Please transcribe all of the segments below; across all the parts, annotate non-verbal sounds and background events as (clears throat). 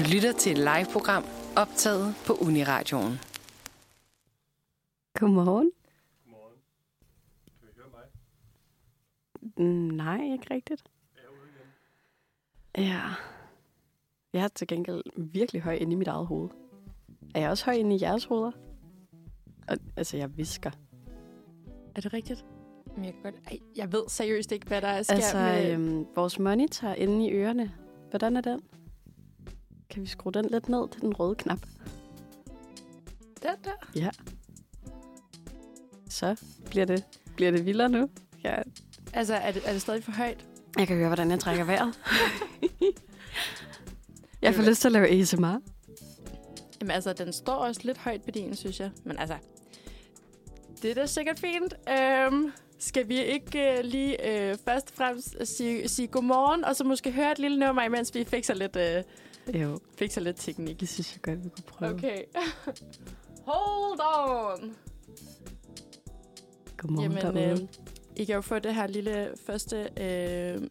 Du lytter til et live-program optaget på Uniradioen. Godmorgen. Godmorgen. Kan vi høre mig? Mm, Nej, ikke rigtigt. Jeg er ude igen. Ja. Jeg er til gengæld virkelig høj inde i mit eget hoved. Er jeg også høj inde i jeres hoveder? Og, altså, jeg visker. Er det rigtigt? Jeg, kan godt... Ej, jeg ved seriøst ikke, hvad der sker Altså, med... øhm, vores monitor inde i ørerne. Hvordan er den? Kan vi skrue den lidt ned til den røde knap? Der, der. Ja. Så bliver det, bliver det vildere nu. Ja. Altså, er det, er det stadig for højt? Jeg kan høre, hvordan jeg trækker vejret. (laughs) jeg får lyst til at lave ASMR. Jamen altså, den står også lidt højt på din, synes jeg. Men altså, det er da sikkert fint. Øhm, skal vi ikke øh, lige øh, først og fremmest sige, sige godmorgen, og så måske høre et lille nummer, imens vi fikser lidt, øh, Jo, fikser lidt teknik? det synes jeg godt, vi kunne prøve. Okay. (laughs) Hold on! Godmorgen Jamen, derude. øh, I kan jo få det her lille første øh,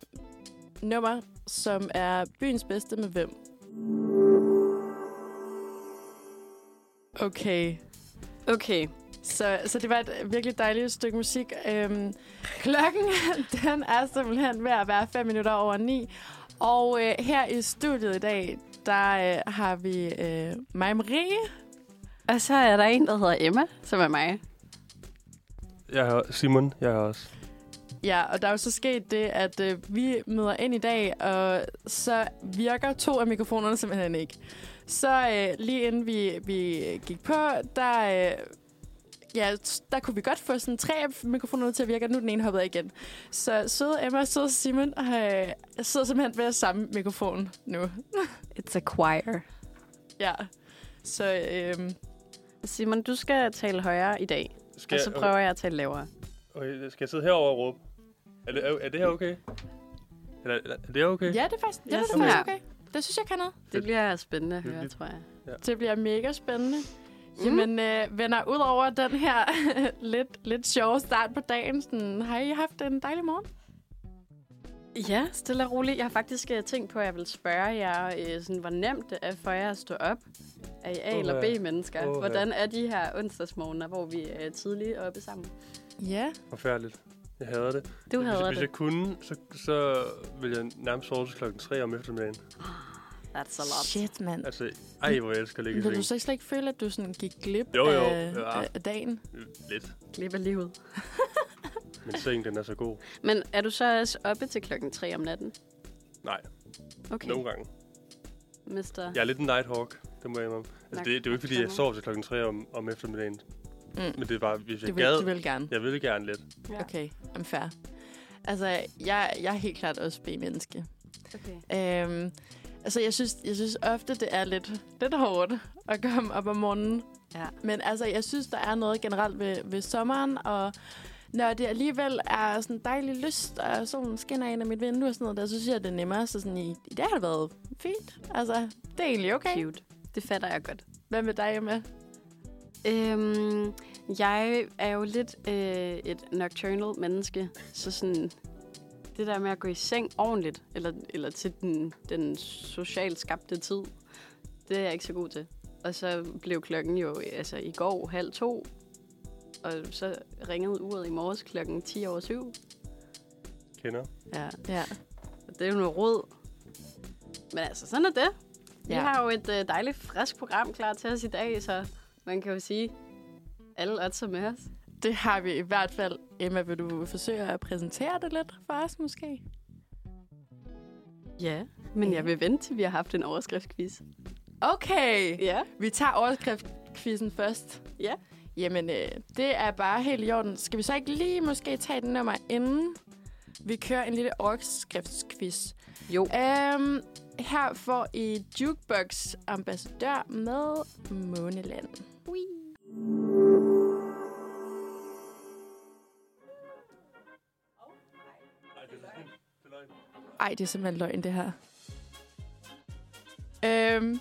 nummer, som er byens bedste med hvem. Okay. Okay. Så, så det var et virkelig dejligt stykke musik. Øhm, klokken, (laughs) den er simpelthen ved at være 5 minutter over 9. Og øh, her i studiet i dag, der øh, har vi øh, mig Marie. Og så er der en, der hedder Emma, som er mig. Jeg er Simon, jeg er også. Ja, og der er jo så sket det, at øh, vi møder ind i dag, og så virker to af mikrofonerne simpelthen ikke. Så øh, lige inden vi, vi gik på, der, øh, ja, der kunne vi godt få sådan tre af mikrofonerne til at virke, og nu er den ene hoppet igen. Så søde Emma og søde Simon øh, sidder simpelthen ved samme mikrofon nu. (laughs) It's a choir. ja, så øh, Simon, du skal tale højere i dag, Skal og så prøver jeg at tale lavere. okay, skal jeg sidde herover og råbe? Er det, er, er det her okay? Eller, er er det okay? ja, det er faktisk, ja, Ja, det er sådan faktisk okay. Det synes jeg kan noget. Det bliver spændende at høre, tror jeg. Det bliver mega spændende. Mm. Jamen, øh, venner, ud over den her (laughs) lidt, lidt sjove start på dagen, sådan, har I haft en dejlig morgen? Ja, stille og roligt. Jeg har faktisk uh, tænkt på, at jeg vil spørge jer, uh, sådan, hvor nemt det er for jer at stå op. Er I A- eller B-mennesker? Uha. Hvordan er de her onsdagsmorgener, hvor vi er tidligt oppe sammen? Ja. Forfærdeligt. Jeg hader det. Du hvis, havde hvis det. jeg kunne, så, så ville jeg nærmest sove til klokken 3 om eftermiddagen. That's a lot. Shit, mand. Altså, ej, hvor jeg elsker at ligge i Vil du så slet ikke føle, at du sådan gik glip Jo, jo, af, ja. af dagen? Lidt. Glip af livet. (laughs) Men sengen, den er så god. Men er du så også oppe til klokken 3 om natten? Nej, Okay, nogle gange. mister. Jeg er lidt en nighthawk, det må jeg indrømme. Altså, det, det er jo ikke, fordi jeg sover til klokken 3 om, om eftermiddagen. Mm. Men det er bare, hvis jeg Du vil, gad... du vil gerne. Jeg vil gerne lidt. Ja. Okay, I'm fair. Altså, jeg, jeg er helt klart også B-menneske. Okay. Øhm, altså, jeg synes, jeg synes ofte, det er lidt, lidt hårdt at komme op om morgenen. Ja. Men altså, jeg synes, der er noget generelt ved, ved sommeren, og når det alligevel er sådan dejlig lyst, og solen skinner ind af mit vindue og sådan noget, der, så synes jeg, det er nemmere. Så sådan, i, i dag har det været fint. Altså, det er egentlig okay. Cute. Det fatter jeg godt. Hvad med dig, Emma? Øhm, jeg er jo lidt øh, et nocturnal menneske, så sådan det der med at gå i seng ordentligt, eller, eller til den, den socialt skabte tid, det er jeg ikke så god til. Og så blev klokken jo altså i går halv to, og så ringede uret i morges klokken 10 over syv. Kender. Ja, Ja. det er jo noget råd. Men altså, sådan er det. Vi Ja. har jo et øh, dejligt frisk program klar til os i dag, så man kan jo sige, alle odds er med os. Det har vi i hvert fald. Emma, vil du forsøge at præsentere det lidt for os, måske? Ja, men jeg vil vente til, vi har haft en overskriftsquiz. Okay. Ja. Vi tager overskriftkvisten først. Ja. Jamen, øh, det er bare helt i orden. Skal vi så ikke lige måske tage den nummer inden vi kører en lille overskriftsquiz? Jo. Um, her får I Jukebox Ambassadør med Måneland. Ej, det er simpelthen løgn, det her. Øhm,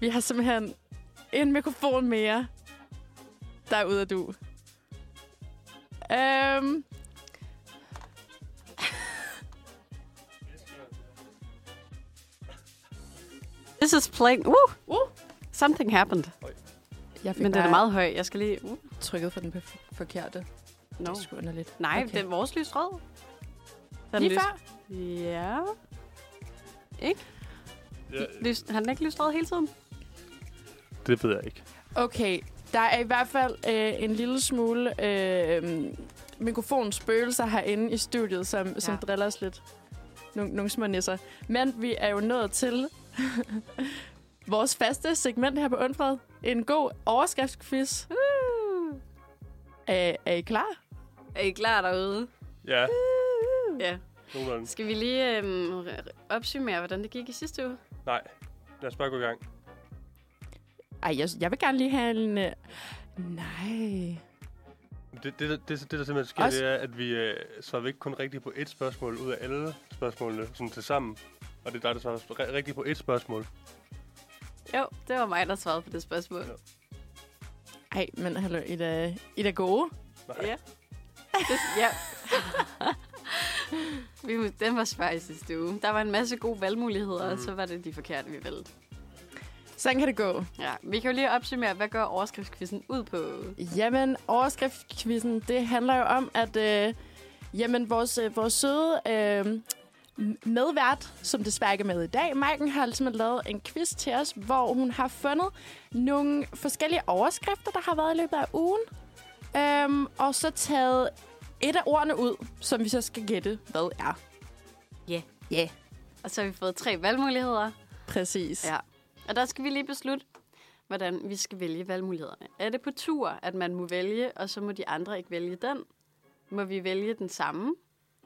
vi har simpelthen en mikrofon mere. Der er ude af du. Øhm, This is playing. Uh! Uh. Something happened. Jeg fik Men den er meget høj. Jeg skal lige... Uh. trykket for den perf- forkerte. No. Det er sgu underligt. Nej, Okay. er vores lys rød. Den Lige lys- før? Ja. Ja, Lys, har den ikke lyst rød hele tiden? det ved jeg ikke. Okay, der er i hvert fald øh, en lille smule øh, mikrofonspøgelser herinde i studiet, som, ja. som driller os lidt. Nogle, nogle små nisser. Men vi er jo nået til (laughs) vores faste segment her på Undfred. En god overskriftsquiz. Uh. Er, er I klar? Er I klar derude? Ja, Ja. Nogenlunde. Skal vi lige øhm, opsummere, hvordan det gik i sidste uge? Nej, lad os bare gå i gang. Ej, jeg, jeg vil gerne lige have en... Øh, nej. Det, det, det, det, der simpelthen sker, Også- det er, at vi øh, svarer ikke kun rigtigt på ét spørgsmål ud af alle spørgsmålene sådan til sammen. Og det er dig, der svarer ri- rigtigt på ét spørgsmål. Jo, det var mig, der svarede på det spørgsmål. Ja. Ej, men hallo, I er da, I da gode. Nej. Ja. Det, ja. (laughs) (laughs) den var svær i sidste uge. Der var en masse gode valgmuligheder, mm. og så var det de forkerte, vi valgte. Sådan kan det gå. Ja, vi kan jo lige opsummere, hvad gør overskriftskvisten ud på? Jamen, overskriftquizzen, det handler jo om, at øh, jamen, vores, øh, vores søde øh, medvært, som desværre ikke er med i dag, Maiken, har simpelthen lavet en quiz til os, hvor hun har fundet nogle forskellige overskrifter, der har været i løbet af ugen. Øhm, og så taget et af ordene ud, som vi så skal gætte, hvad er. Ja. Ja, Og så har vi fået tre valgmuligheder. præcis. Ja. Og der skal vi lige beslutte, hvordan vi skal vælge valgmulighederne. Er det på tur, at man må vælge, og så må de andre ikke vælge den? Må vi vælge den samme?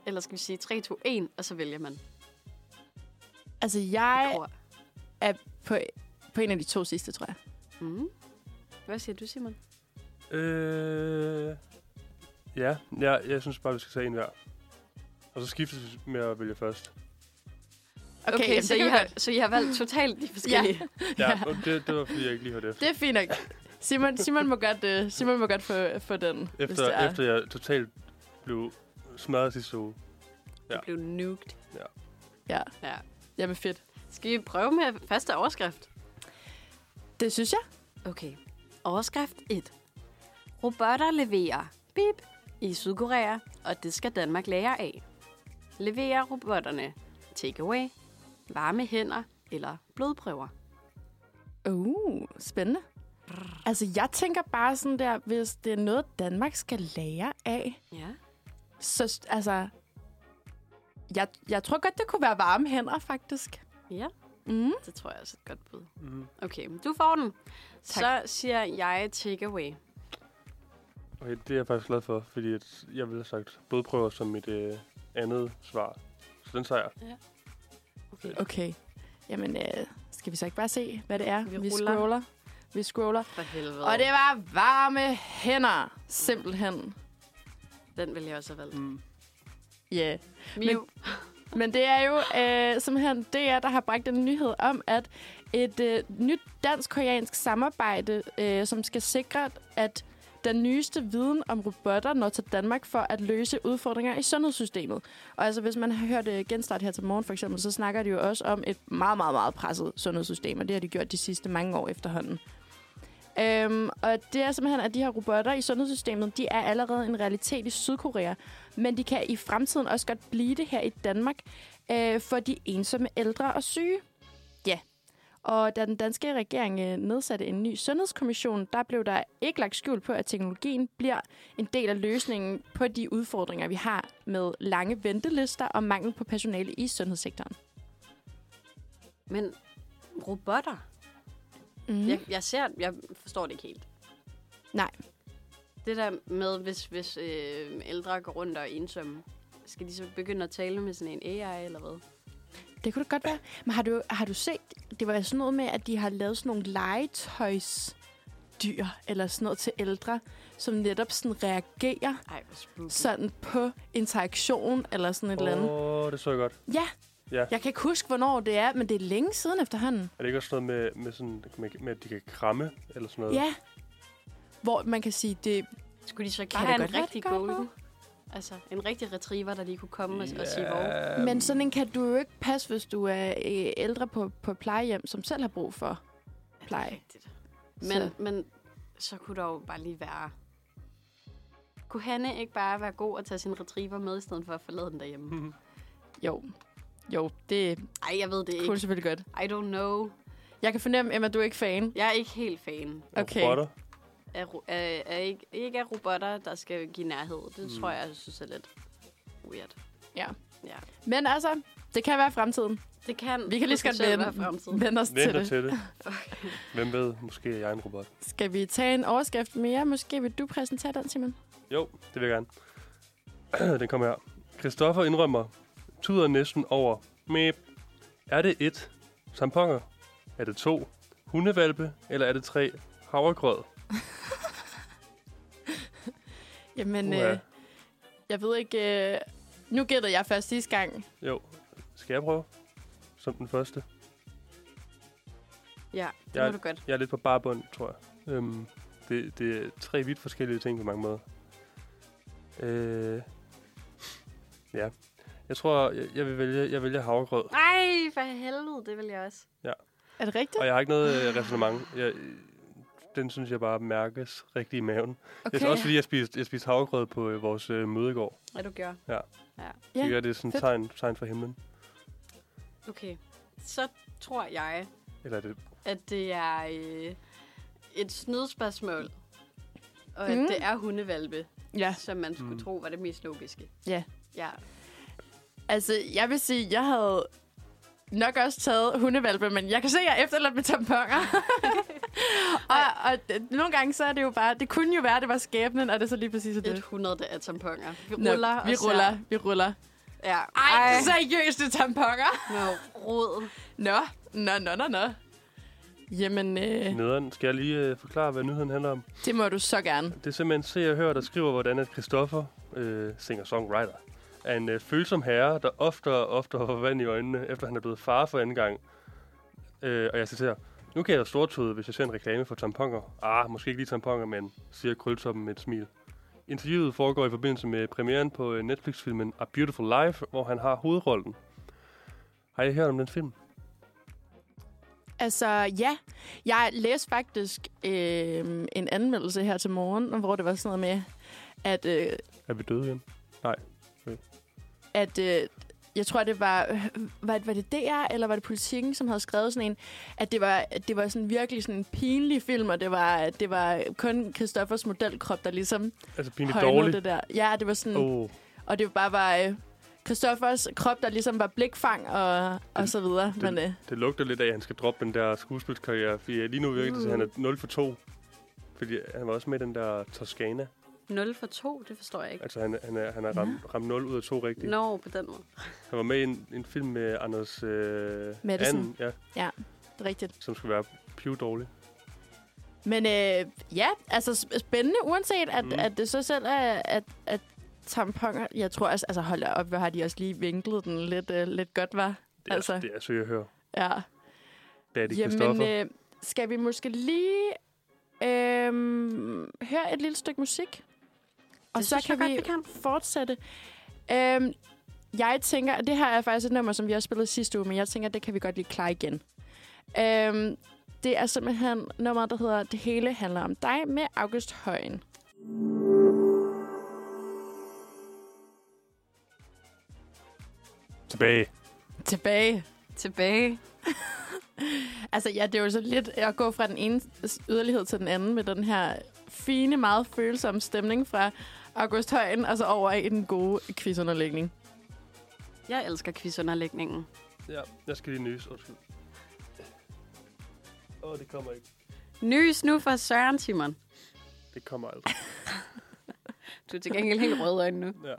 Eller skal vi sige 3, 2, 1, og så vælger man? Altså, Jeg er på, på en af de to sidste, tror jeg. Mm. Hvad siger du, Simon? Øh, ja, jeg, jeg synes bare, vi skal tage en hver. Og så skiftes vi med at vælge først. Okay, okay jamen, så, I har, så I har valgt totalt de forskellige? Ja, Ja. og det, det var fordi, jeg ikke lige hørte efter. Det er fint nok. Simon, Simon må godt, uh, Simon må godt få, få den, hvis det Efter, er. efter jeg totalt blev smadret sidste uge. Ja. Ja. Det blev nuked. Ja, Ja. jamen fedt. Skal vi prøve med faste overskrift? Det synes jeg. Okay. Overskrift 1. Robotter leverer bip i Sydkorea, og det skal Danmark lære af. Leverer robotterne takeaway, varme hænder eller blodprøver? Uh, spændende. Altså, jeg tænker bare sådan der, hvis det er noget, Danmark skal lære af, Ja. så altså... Jeg, jeg tror godt, det kunne være varme hænder, faktisk. Ja, Mm. det tror jeg også er et godt bud. Mm. Okay, du får den. Tak. Så siger jeg takeaway. Okay, det er jeg faktisk glad for, fordi at jeg ville have sagt blodprøver som mit øh, andet svar. Så den tager jeg. Okay. Okay. Jamen, øh, skal vi så ikke bare se, hvad det er? Vi vi ruller. scroller. Vi scroller. For helvede. Og det var varme hænder. Simpelthen. Den vil jeg også have valgt. Mm. Ja. Yeah. Miu. (laughs) Men det er jo øh, simpelthen DR, der har bragt en nyhed om, at et øh, nyt dansk-koreansk samarbejde, øh, som skal sikre, at den nyeste viden om robotter når til Danmark for at løse udfordringer i sundhedssystemet. Og altså, hvis man har hørt øh, genstart her til morgen for eksempel, så snakker de jo også om et meget, meget, meget presset sundhedssystem, og det har de gjort de sidste mange år efterhånden. Øhm, og det er simpelthen, at de her robotter i sundhedssystemet, de er allerede en realitet i Sydkorea. Men de kan i fremtiden også godt blive det her i Danmark øh, for de ensomme ældre og syge. Ja. Og da den danske regering øh, nedsatte en ny sundhedskommission, der blev der ikke lagt skjul på, at teknologien bliver en del af løsningen på de udfordringer, vi har med lange ventelister og mangel på personale i sundhedssektoren. Men robotter? Mm. Mm. Jeg, jeg ser, jeg forstår det ikke helt. Nej. Det der med, hvis, hvis øh, ældre går rundt og er ensomme, skal de så begynde at tale med sådan en AI eller hvad? Det kunne det godt være. Men har du, har du set, det var sådan noget med, at de har lavet sådan nogle legetøjsdyr, eller sådan noget til ældre, som netop sådan reagerer Ej, sådan på interaktion, eller sådan et eller andet. Åh, oh, det så jeg godt. Ja. Ja. Jeg kan ikke huske, hvornår det er, men det er længe siden efterhånden. Er det ikke også noget med, med, sådan, med, med at de kan kramme, eller sådan noget? Ja. Hvor man kan sige, det Skulle de så ikke Kan have en rigtig golden? Altså, en rigtig retriever, der lige kunne komme og, og sige, hvor. Men sådan en kan du jo ikke passe, hvis du er øh, ældre på, på plejehjem, som selv har brug for pleje. Rigtigt. Men, Så- men så kunne der jo bare lige være... Kunne Hanne ikke bare være god at tage sin retriever med, i stedet for at forlade den derhjemme? (laughs) Jo, jo, det Ej, jeg ved det kunne ikke. du selvfølgelig godt. I don't know. Jeg kan fornemme, Emma, du er ikke fan. Jeg er ikke helt fan Okay. Robotter. Af, ro- af, af ikke, ikke af robotter, der skal give nærhed. Det Mm. tror jeg, jeg synes er lidt weird. Ja. Ja. Men altså, det kan være fremtiden. Det kan Vi kan lige godt vende, vende os til Venter det. til det. (laughs) Hvem ved, måske er jeg en robot. Skal vi tage en overskrift mere? Måske vil du præsentere den, Simon? Jo, det vil jeg gerne. (clears throat) den kommer her. Christoffer indrømmer, tuder næsten over. Mep. Er det et tamponer? Er det to hundevalpe? Eller er det tre havregrød? (laughs) Jamen, Uha. øh, jeg ved ikke... Øh, nu gættede jeg først sidste gang. Jo. Skal jeg prøve? Som den første. Ja, det Jeg- må du godt. Jeg er lidt på barbund, tror jeg. Øhm, det, det er tre vidt forskellige ting på mange måder. Øh, ja. Jeg tror, jeg, jeg vil vælge, jeg vælger havregrød. Ej, for helvede, det vil jeg også. Er det rigtigt? Og jeg har ikke noget øh, resonemang. Jeg, den synes jeg bare mærkes rigtig i maven. Okay. Jeg også fordi, jeg spiste, jeg spiste havregrød på øh, vores øh, møde i går. Hvad du gør. Ja. ja. Så Ja, ja, det er sådan et tegn, tegn fra himlen. Okay. Så tror jeg, Eller er det... at det er øh, et snydspørgsmål. Og at Mm. det er hundevalpe, Ja, som man skulle Mm. tro var det mest logiske. Ja. Ja. altså, jeg vil sige, jeg havde nok også taget hundevalpe, men jeg kan se, at jeg er efterladt med tamponer. (laughs) og, og nogle gange så er det jo bare, det kunne jo være, at det var skæbnen, og det er så lige præcis det. Et 100 af tamponer. Vi Nå, ruller vi og ser- ruller, vi ruller. Ja. Ej, seriøst, det er tamponer? Nå, rod. Nå, nå, nå, nå, nå. Jamen, øh, Nederen. Skal jeg lige øh, forklare, hvad nyheden handler om? det må du så gerne. Det er simpelthen Se og Hør, der skriver, hvordan at Christoffer, øh, singer-songwriter, er en øh, følsom herre, der oftere og oftere får vand i øjnene, efter han er blevet far for anden gang. Øh, og jeg citerer, nu kan jeg stortude, hvis jeg ser en reklame for tamponer. Ah, måske ikke lige tamponer, men siger krøltoppen med et smil. Interviewet foregår i forbindelse med premieren på øh, Netflix-filmen A Beautiful Life, hvor han har hovedrollen. Har I hørt om den film? Altså, ja. Jeg læste faktisk øh, en anmeldelse her til morgen, hvor det var sådan noget med, at, øh, Er vi døde igen? At øh, jeg tror, det var, øh, var, var det DR, eller var det Politikken, som havde skrevet sådan en, at det var, det var sådan virkelig sådan en pinlig film, og det var, det var kun Christoffers modelkrop, der ligesom Altså pinligt dårligt. det der. Ja, det var sådan, oh. Og det bare var øh, Christoffers krop, der ligesom var blikfang og, og så videre. det- Men øh, Det lugter lidt af, at han skal droppe den der skuespilskarriere, fordi lige nu virker det til, at han er 0 for 2. Fordi han var også med i den der Toscana. 0 for 2, det forstår jeg ikke. Altså, han, han, er, han har ramt, ramt 0 ud af 2 rigtigt. Nå, på den måde. Han var med i en, en film med Anders øh, Matthesen. Anden, ja, det er rigtigt. som skulle være dårlig. Men øh, ja, altså sp- spændende, uanset at, Mm. at det så selv er, at, at tamponer, jeg tror altså, altså hold op, hvor har de også lige vinklet den lidt, øh, lidt godt, var. Det er, Altså. det er så, jeg hører. Ja. Daddy Jamen, øh, skal vi måske lige øh, høre et lille stykke musik? Og så kan godt, vi, vi kan. fortsætte. Øh, jeg tænker, og det her er faktisk et nummer, som vi også spillede sidste uge, men jeg tænker, det kan vi godt lige klare igen. Øh, det er simpelthen nummeret, der hedder Det hele handler om dig med August Højen. Tilbage. Tilbage. Tilbage. (laughs) Altså ja, det er jo så lidt at gå fra den ene yderlighed til den anden med den her fine, meget følsomme stemning fra August Højen, og så over i den gode quizunderlægning. Jeg elsker quizunderlægningen. Ja, jeg skal lige nys. Undskyld. Åh, oh, det kommer ikke. Nys nu for Søren, Simon. Det kommer aldrig. (laughs) Du er til gengæld helt rød øjne nu. Ja.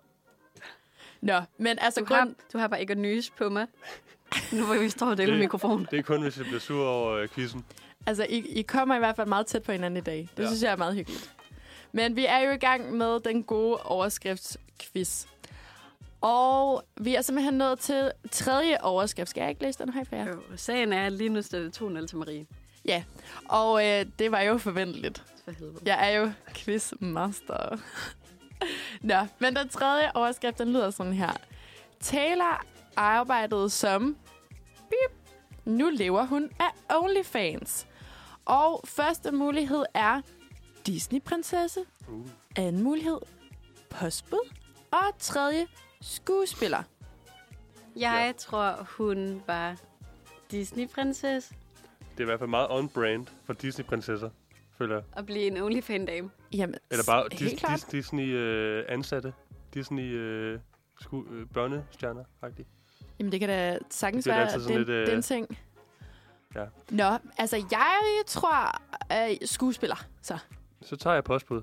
Nå, men altså Du grund... har, du har bare ikke at nys på mig. Nu hvor vi står og deler Det- mikrofon. Det er kun, hvis jeg bliver sur over øh, quizzen. Altså, I, I kommer i hvert fald meget tæt på hinanden i dag. Det ja. synes jeg er meget hyggeligt. Men vi er jo i gang med den gode overskriftsquiz. Og vi er simpelthen nået til tredje overskrift. Skal jeg ikke læse den for jer? Jo, Sagen er, at lige nu står det 2-0 til Marie. Og øh, det var jo forventeligt. For helvede. Jeg er jo quizmaster. Nå, men den tredje overskrift, den lyder sådan her. Taylor arbejdede som... Bip. Nu lever hun af OnlyFans. Og første mulighed er Disney-prinsesse. Uh. Anden mulighed, postbud. Og tredje, skuespiller. Jeg Ja. tror, hun var Disney-prinsesse Det er i hvert fald meget on-brand for Disney-prinsesser, føler jeg. og blive en OnlyFan-dame. Jamen, Eller bare dis- dis- Disney-ansatte. Disney øh, sku- øh, børnestjerner -agtigt. Jamen, det kan da sagtens Det være, det, lidt, øh, ting. ja. Nå, altså, jeg tror øh, skuespiller, så. Så tager jeg postbud.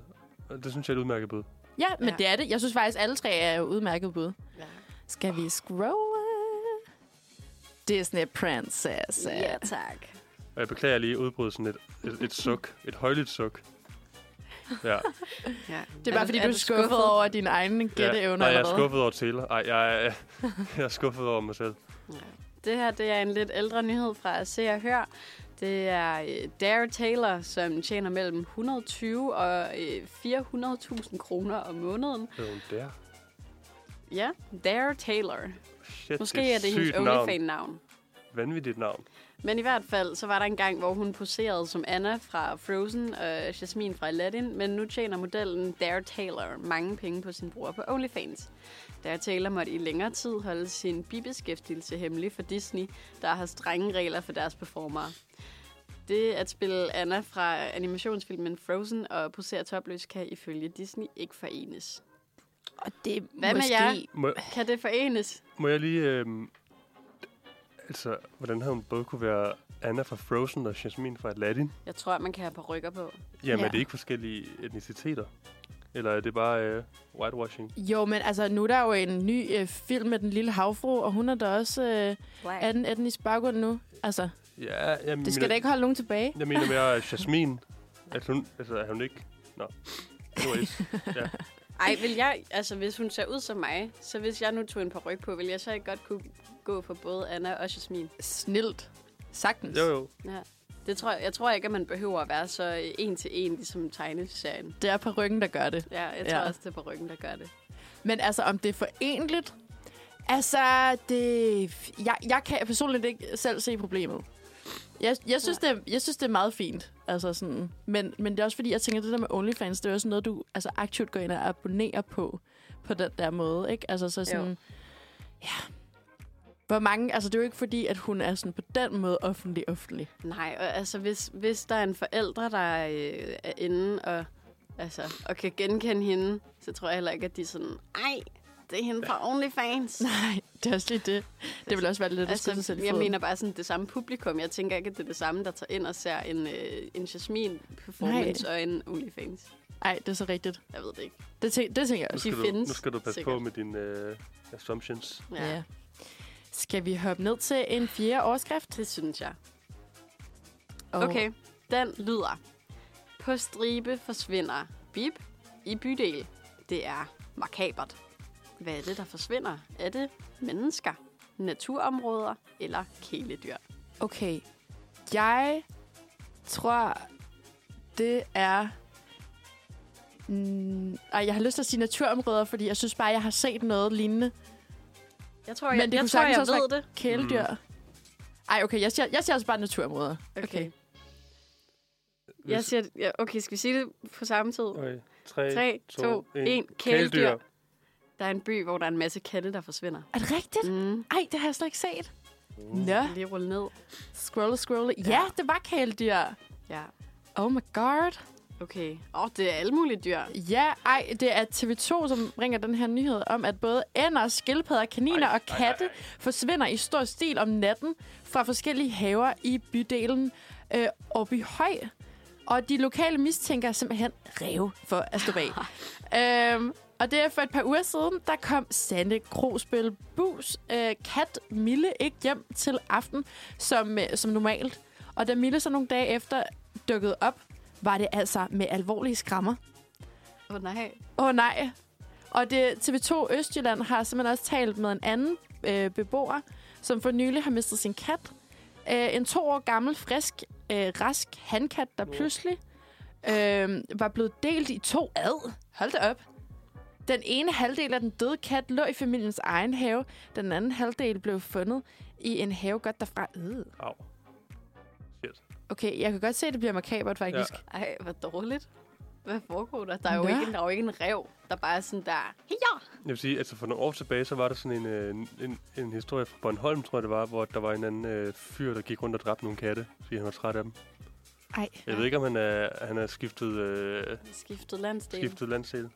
Det synes jeg er et udmærket bud. Ja, men Ja. det er det. Jeg synes faktisk, alle tre er udmærket bud. Ja. Skal vi scrolle? Disney Princess. Ja, tak. Og jeg beklager lige udbryde sådan et, et, et suk. Et højligt suk. Ja, Ja. Det er bare, fordi du er skuffet over dine egne ja. gætteevner Nej, jeg er skuffet over Taylor. Ej, jeg er, (laughs) jeg er skuffet over mig selv. Ja. Det her det er en lidt ældre nyhed fra Se og Hør. Det er øh, Dare Taylor, som tjener mellem 120 og øh, 400.000 kroner om måneden. Er hun der. Ja, Dare Taylor. Shit, Måske det er det hendes. OnlyFans-navn. Vanvittigt navn. Men i hvert fald, så var der en gang, hvor hun poserede som Anna fra Frozen og Jasmine fra Aladdin, men nu tjener modellen Dare Taylor mange penge på sin bror på OnlyFans. Dare Taylor måtte i længere tid holde sin bibeskæftigelse hemmelig for Disney, der har strenge regler for deres performere. Det at spille Anna fra animationsfilmen Frozen og posere topløs kan ifølge Disney ikke forenes. Og det er Hvad med måske... jer? Må, Kan det forenes? må jeg lige... Øh, altså, hvordan har hun både kunne være Anna fra Frozen og Jasmine fra Aladdin? Jeg tror, man kan have rykker på. Jamen, Ja. er det ikke forskellige etniciteter? Eller er det bare øh, whitewashing? Jo, men altså, nu er der jo en ny øh, film med den lille havfru, og hun er da også øh, Black. anden etnisk baggrund nu. Altså, Ja, jeg det skal da ikke holde nogen tilbage. Jeg mener mere at (laughs) Jasmine. At hun, altså, er hun ikke... Nå. Anyways. ja. Ej, vil jeg, altså hvis hun ser ud som mig, så hvis jeg nu tog en par ryg på, vil jeg så ikke godt kunne gå for både Anna og Jasmine. Snilt. Sagtens. Jo, jo. Ja. Det tror jeg, jeg tror ikke, at man behøver at være så en til en, ligesom tegneserien. Det er på ryggen, der gør det. Ja, jeg Ja. tror også, det er på ryggen, der gør det. Men altså, om det er forenligt? Altså, det... Jeg, jeg kan personligt ikke selv se problemet. Jeg, jeg, synes, det er, jeg synes, det er meget fint. Altså sådan, men, men det er også fordi, jeg tænker, det der med OnlyFans, det er også noget, du altså, aktivt går ind og abonnerer på, på den der måde, ikke? Altså så sådan, Jo. ja. Hvor mange, altså det er jo ikke fordi, at hun er sådan på den måde offentlig offentlig. Nej, og altså hvis, hvis der er en forældre, der øh, er inde og, altså, og kan genkende hende, så tror jeg heller ikke, at de er sådan, ej, det er hende fra OnlyFans. Nej, det er også lige det. Det vil også være lidt at Altså, selv i jeg mener bare sådan det samme publikum. Jeg tænker ikke, at det er det samme, der tager ind og ser en, øh, en Jasmine-performance og en OnlyFans. Nej, det er så rigtigt. Jeg ved det ikke. Det, tæ- det tænker jeg Nu også. skal, De du, findes, nu skal du passe sikkert. på med dine øh, assumptions. Ja, Ja. Skal vi hoppe ned til en fjerde overskrift? det synes jeg. Og- Okay, den lyder. På stribe forsvinder bip i bydel. Det er makabert. Hvad er det, der forsvinder? Er det mennesker, naturområder eller kæledyr? Okay. Jeg tror, det er... Mm, ej, jeg har lyst til at sige naturområder, fordi jeg synes bare, jeg har set noget lignende Jeg tror, Men jeg, det jeg, kunne tror, jeg ved det. kæledyr. Mm. Ej, okay, jeg siger, jeg siger også bare naturområder. Okay. Hvis- Jeg siger, ja, okay, skal vi sige det på samme tid? Okay. 3, 3, 2, 1. Kæledyr. Der er en by, hvor der er en masse katte, der forsvinder. Er det rigtigt? Mm. Ej, det har jeg slet ikke set. Uh. Nå, Lige rulle ned. scrolle, scrolle. Ja, det var kæledyr. Ja, Oh my god. Okay. Åh, oh, det er alle mulige dyr. Ja, ej, det er TV2, som bringer den her nyhed om, at både ænder, skildpadder, kaniner Ej, og ej, katte ej, ej. forsvinder i stor stil om natten fra forskellige haver i bydelen øh, Høj. Og de lokale mistænker simpelthen rev for at stå bag. (laughs) øhm, og det er for et par uger siden, der kom Sande Krosbøl Bus øh, kat Mille ikke hjem til aften som, øh, som normalt. Og da Mille så nogle dage efter dukkede op, var det altså med alvorlige skrammer. Åh, oh, nej. Åh oh, nej. Og det, TV2 Østjylland har simpelthen også talt med en anden øh, beboer, som for nylig har mistet sin kat. Øh, en to år gammel, frisk, øh, rask handkat, der pludselig øh, var blevet delt i to ad. Hold da op. Den ene halvdel af den døde kat lå i familiens egen have. Den anden halvdel blev fundet i en have godt derfra. Øh. Au. Okay, jeg kan godt se, at det bliver makabert, faktisk. Ja. Ej, hvor dårligt. Hvad foregår der? Der er jo Nå. ikke, en- der er jo ikke en rev, der bare er sådan der... Ja! Jeg vil sige, altså for nogle år tilbage, så var der sådan en, øh, en, en historie fra Bornholm, tror jeg det var, hvor der var en anden øh, fyr, der gik rundt og dræbte nogle katte, fordi han var træt af dem. Ej, Jeg ved ikke, om han er, han er skiftet, øh, Skiftet landsdel. skiftet landsdel.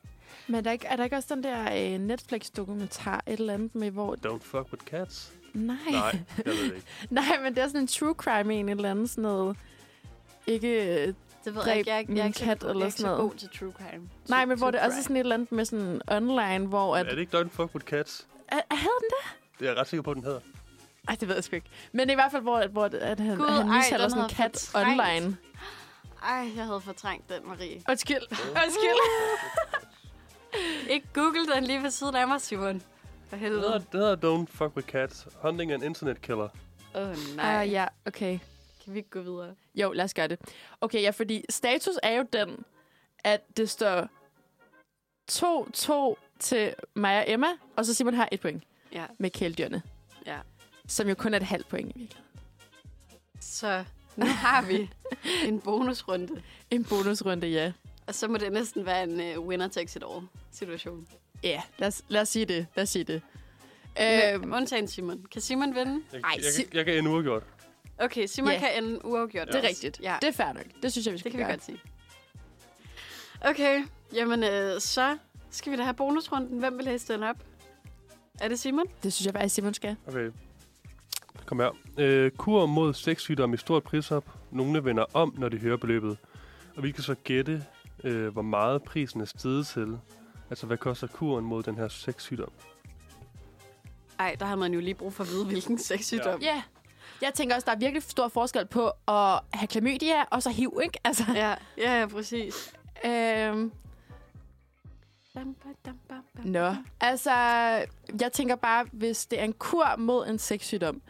men er der, ikke, er der ikke også den der øh, Netflix-dokumentar, et eller andet med, hvor... Don't fuck with cats. Nej. Nej, jeg ved det ikke. (laughs) Nej, men det er sådan en true crime en, et eller andet sådan noget... Ikke... Øh, Det ved Dræb jeg ikke. Jeg, jeg, så kat god- eller jeg er ikke sådan så noget. god til true crime. nej, men hvor True det også er crime. sådan et eller andet med sådan online, hvor... At, Er det ikke Don't fuck with cats? er, er, havde den det? Det er jeg ret sikker på, den hedder. Ej, det ved jeg sgu ikke. Men det i hvert fald, hvor, hvor at han, Gud, han ej, mishandler den sådan en kat fortrængt. online. Ej, jeg havde fortrængt den, Marie. Undskyld. Undskyld. (laughs) Ikke google den lige ved siden af mig, Simon. For Det hedder, helvede. det hedder Don't fuck with cats. Hunting an internet killer. Åh, oh, nej. Uh, ja, okay. Kan vi ikke gå videre? Jo, lad os gøre det. Okay, ja, fordi status er jo den, at det står 2-2 til mig og Emma, og så Simon har et point Ja, med kæledyrene, ja. som jo kun er et halvt point i virkeligheden. Så nu har vi (laughs) en bonusrunde. En bonusrunde, ja. Og så må det næsten være en uh, winner takes it all situation. Ja, lad os, lad os sige det. Lad os sige det. Øhm. Øhm, Undtagen Simon. Kan Simon vinde? Jeg, Ej, jeg, jeg, jeg kan ende uafgjort. Okay, Simon Ja. kan ende uafgjort. det er også. rigtigt. Ja, Det er fair nok. Det synes jeg, vi det skal kan vi gøre. godt sige. Okay, jamen øh, så skal vi da have bonusrunden. Hvem vil læse den op? Er det Simon? Det synes jeg faktisk, Simon skal. Okay. Kom her. Øh, kur mod sexsygdom i stort prisop. Nogle vender om, når de hører beløbet. Og vi kan så gætte, øh, hvor meget prisen er steget til. Altså, hvad koster kuren mod den her sexsygdom? Ej, der har man jo lige brug for at vide, hvilken sexsygdom. Ja. Jeg tænker også, der er virkelig stor forskel på at have klamydia og så HIV, ikke? Altså, Ja, ja, ja præcis. øhm, Bam, bam, bam, bam, bam. Nå, altså, jeg tænker bare, hvis det er en kur mod en sexsygdom,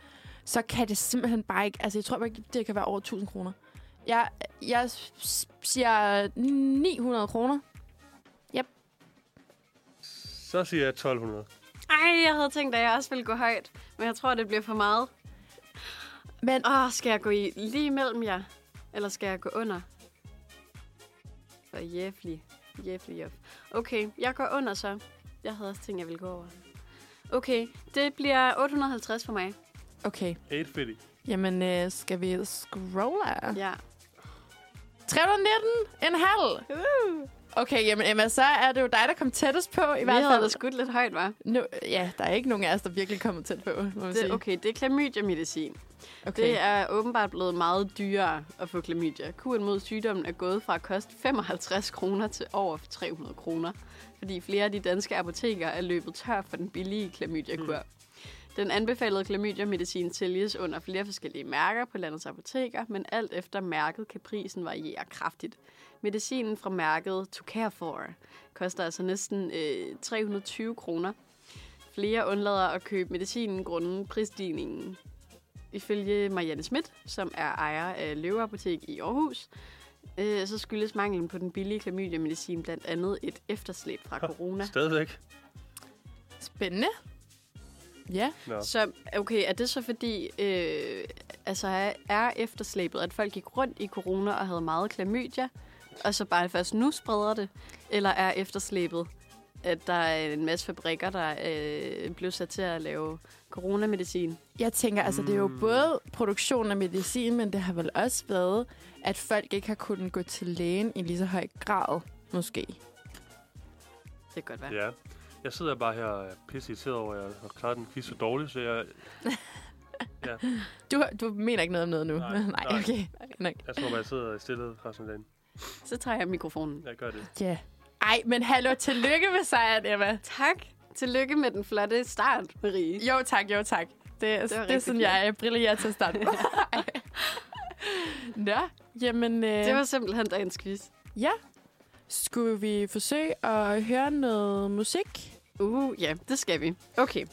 så kan det simpelthen bare ikke... Altså, jeg tror bare ikke, det kan være over 1000 kroner. Jeg, jeg siger 900 kroner. Så siger jeg 1200. Ej, jeg havde tænkt, at jeg også ville gå højt. Men jeg tror, det bliver for meget. Men Åh, skal jeg gå i lige mellem jer? Eller skal jeg gå under? For jævlig. Jævlig jæv. Okay, jeg går under så. Jeg havde også tænkt, jeg ville gå over. Okay, det bliver 850 for mig. okay, 850. jamen øh, skal vi scrolle? Ja. 319 en halv. Uh. Okay, jamen Emma, så er det jo dig, der kom tættest på i Vi hvert fald. skudt lidt højt, var. Nu, ja, der er ikke nogen af os, der virkelig kommer tæt på, må man Det, sige. okay, det er klamydia-medicin. okay. Det er åbenbart blevet meget dyrere at få klamydia. Kuren mod sygdommen er gået fra at koste 55 kroner til over 300 kroner, fordi flere af de danske apoteker er løbet tør for den billige klamydia-kur. Mm. Den anbefalede klamydia-medicin sælges under flere forskellige mærker på landets apoteker, men alt efter mærket kan prisen variere kraftigt. Medicinen fra mærket To Care For koster altså næsten øh, 320 kroner. Flere undlader at købe medicinen grundet prisstigningen. Ifølge Marianne Schmidt, som er ejer af Løve Apotek i Aarhus, øh, så skyldes manglen på den billige klamydia-medicin blandt andet et efterslæb fra corona. Stadigvæk. Spændende. Ja. Nå. Så okay, er det så fordi, øh, altså er- er efterslæbet, at folk gik rundt i corona og havde meget klamydia, og så bare først nu spreder det? Eller er efterslæbet, at der er en masse fabrikker, der øh, blev sat til at lave coronamedicin? Jeg tænker, altså det er jo Mm. både produktion af medicin, men det har vel også været, at folk ikke har kunnet gå til lægen i lige så høj grad, måske. Det kan godt være. Ja. Jeg sidder bare her og er pisse irriteret over, at jeg har klaret den quiz så dårligt, så jeg, (laughs) Du, du mener ikke noget om noget nu? Nej, (laughs) Nej nej. okay. Nok. jeg tror bare, jeg sidder stille resten af dagen. Så tager jeg mikrofonen. Jeg gør det. Ja. Ej, men hallo, tillykke med sejren, Emma. Tak. Tillykke med den flotte start, Marie. Jo tak, jo tak. Det, det, var det er sådan, jeg brillerer til start. (laughs) Nå, jamen... Øh, Det var simpelthen dagens quiz. Ja. Skulle vi forsøge at høre noget musik? Uh, ja, det skal vi. Okay.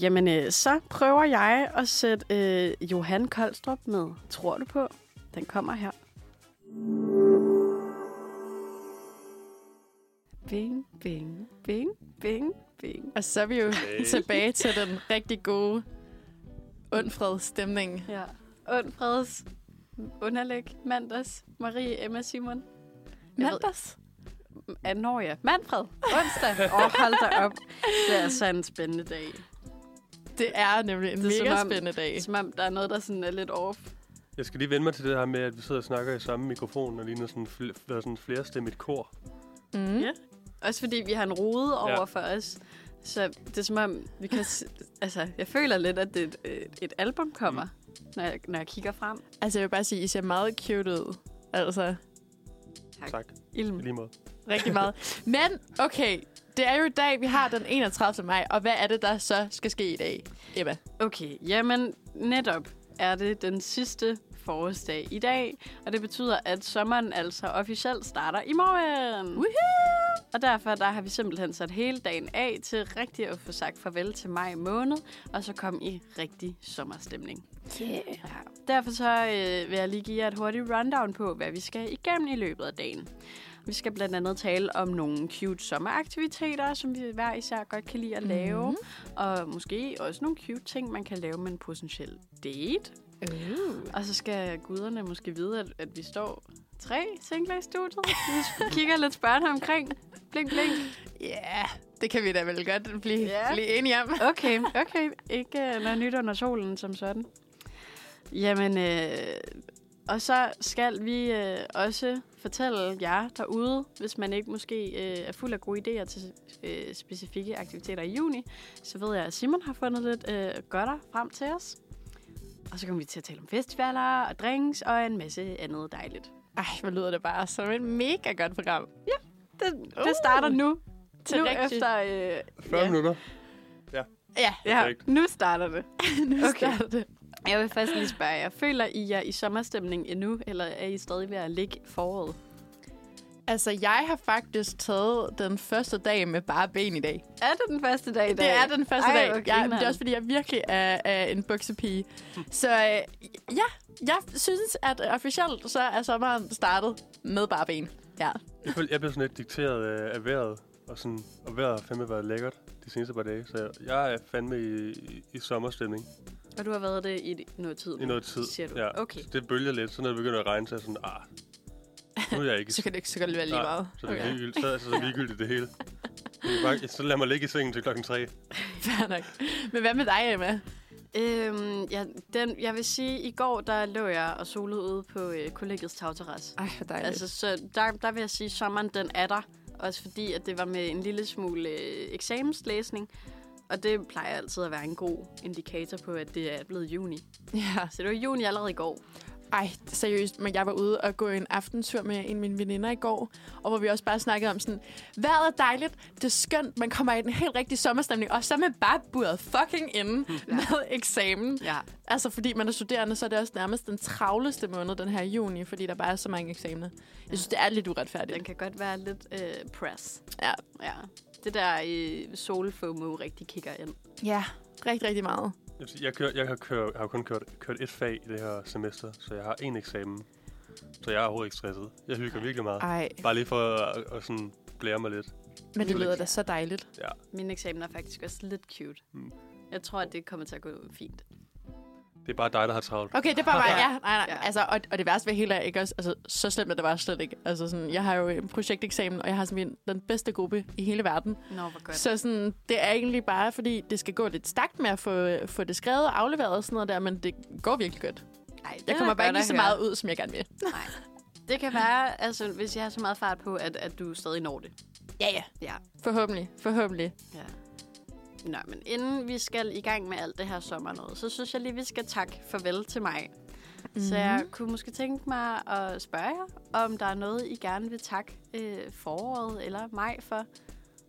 Jamen, øh, så prøver jeg at sætte øh, Johan Koldstrup med Tror du på? Den kommer her. Bing, bing, bing, bing, bing. Og så er vi jo Okay. tilbage til den rigtig gode undfred stemning. Ja. Und Freds underlæg mandags. Marie Emma Simon. Jeg ved- Mandags? Ja, når jeg. Manfred. Onsdag. Åh, oh, hold da op. Det er så en spændende dag. Det er nemlig en Det er som mega om- spændende dag. Som om der er noget, der sådan er lidt off. Jeg skal lige vende mig til det her med, at vi sidder og snakker i samme mikrofon, og ligner sådan, fl- sådan flerstemmigt kor. Mm. Ja. Også fordi vi har en rode over Ja. for os. Så det er som om, vi kan... s- altså, jeg føler lidt, at det, et, et album kommer, mm. når, jeg, når jeg kigger frem. Altså, jeg vil bare sige, I ser meget cute ud. Altså, Tak. Tak. Ilm. I lige måde. rigtig meget. Men, okay, det er jo i dag, vi har den 31. maj, og hvad er det, der så skal ske i dag, Emma? Okay, jamen netop er det den sidste forårsdag i dag, og det betyder, at sommeren altså officielt starter i morgen. Woohoo! Og derfor der har vi simpelthen sat hele dagen af til rigtig at få sagt farvel til maj måned, og så komme i rigtig sommerstemning. Yeah. Ja. Derfor så øh, vil jeg lige give jer et hurtigt rundown på, hvad vi skal igennem i løbet af dagen. Vi skal blandt andet tale om nogle cute sommeraktiviteter, som vi hver især godt kan lide at lave. Mhm. Mm-hmm. Og måske også nogle cute ting, man kan lave med en potentiel date. Uh. Og så skal guderne måske vide, at, at vi står tre singler i studiet. Vi kigger lidt spørgende omkring. Blink, blink. Ja, yeah, det kan vi da vel godt blive, Ja. blive enige om. Okay, okay. Ikke uh, noget nyt under solen som sådan. Jamen, øh, og så skal vi øh, også fortælle jer derude, hvis man ikke måske øh, er fuld af gode idéer til øh, specifikke aktiviteter i juni, så ved jeg, at Simon har fundet lidt øh, godter frem til os. Og så kommer vi til at tale om festivaler og drinks og en masse andet dejligt. Ej, hvor lyder det bare som et mega godt program. Det, det starter nu. Til nu rigtig- efter... Øh, 40 ja, minutter. Ja, ja, Perfekt. nu starter det. (laughs) nu okay. starter det. Jeg vil faktisk lige spørge jer. Føler I jer i sommerstemning endnu, eller er I stadig ved at ligge foråret? Altså, jeg har faktisk taget den første dag med bare ben i dag. Er det den første dag i dag? Det er den første Ej, dag. Ja, men det er også, fordi jeg virkelig er, er en buksepige. Så øh, ja, jeg synes, at officielt så er sommeren startet med bare ben. Ja. Jeg, føler, jeg blev sådan lidt dikteret af, af vejret, og, sådan, og vejret har fandme været lækkert de seneste par dage, så jeg, jeg er fandme i, i, i sommerstemning Og du har været det i noget tid i noget tid. Siger du? Ja. Okay. Så det bølger lidt, så når det begynder at regne, så er sådan, ah, nu er jeg ikke... (laughs) Så kan det ikke så godt være lige meget. Så det er ligegyldigt, så, så er det (laughs) ligegyldigt det hele. Jeg kan Bare, så lad mig ligge i sengen til klokken tre. (laughs) Fair nok. Men hvad med dig, Emma? Øhm, ja, den, jeg vil sige, i går der lå jeg og solede ude på øh, kollegiets tagterrasse. Ej, hvor dejligt. Altså, så der, der vil jeg sige, at sommeren den er der. Også fordi, at det var med en lille smule øh, eksamenslæsning. Og det plejer altid at være en god indikator på, at det er blevet juni. ja. Så det var juni allerede i går. Ej, seriøst, men jeg var ude og gå en aftentur med en af mine veninder i går, og hvor vi også bare snakkede om sådan, vejret er dejligt, det er skønt, man kommer i en helt rigtig sommerstemning, og så er man bare buret fucking inde (laughs) ja. med eksamen. Ja. Altså, fordi man er studerende, så er det også nærmest den travleste måned, den her juni, fordi der bare er så mange eksamener. Jeg synes, det er lidt uretfærdigt. Den kan godt være lidt øh, press. Ja. Ja. Det der øh, sol-FOMO rigtig kigger ind. Ja, rigtig, rigtig meget. Jeg, sige, jeg, kører, jeg, har, kørt, jeg har kun kørt, kørt et fag i det her semester, så jeg har en eksamen. Så jeg er overhovedet ikke stresset. Jeg hygger virkelig meget. Ej, Bare lige for at, at, sådan blære mig lidt. men det lyder da så dejligt. Min eksamen er faktisk også lidt cute. Mm. Jeg tror, at det kommer til at gå fint. Det er bare dig, der har travlt. Okay, det er bare mig. (laughs) Ja, nej, nej. Altså, og, og det værste ved hele er ikke også, altså, så slemt er det bare slet ikke. Altså, sådan, jeg har jo en projekteksamen, og jeg har simpelthen den bedste gruppe i hele verden. Nå, hvor godt. Så sådan, det er egentlig bare, fordi det skal gå lidt stærkt med at få, få det skrevet og afleveret og sådan noget der, men det går virkelig godt. Ej, det Jeg er kommer bare ikke lige så meget ud, som jeg gerne vil. (laughs) Nej. Det kan være, altså, hvis jeg har så meget fart på, at, at du stadig når det. Ja, ja. Ja. Forhåbentlig. Forhåbentlig. ja. Nå, men inden vi skal i gang med alt det her sommer noget, så synes jeg lige, vi skal takke farvel til mig. Mm-hmm. Så jeg kunne måske tænke mig at spørge jer, om der er noget, I gerne vil takke øh, foråret eller mig for.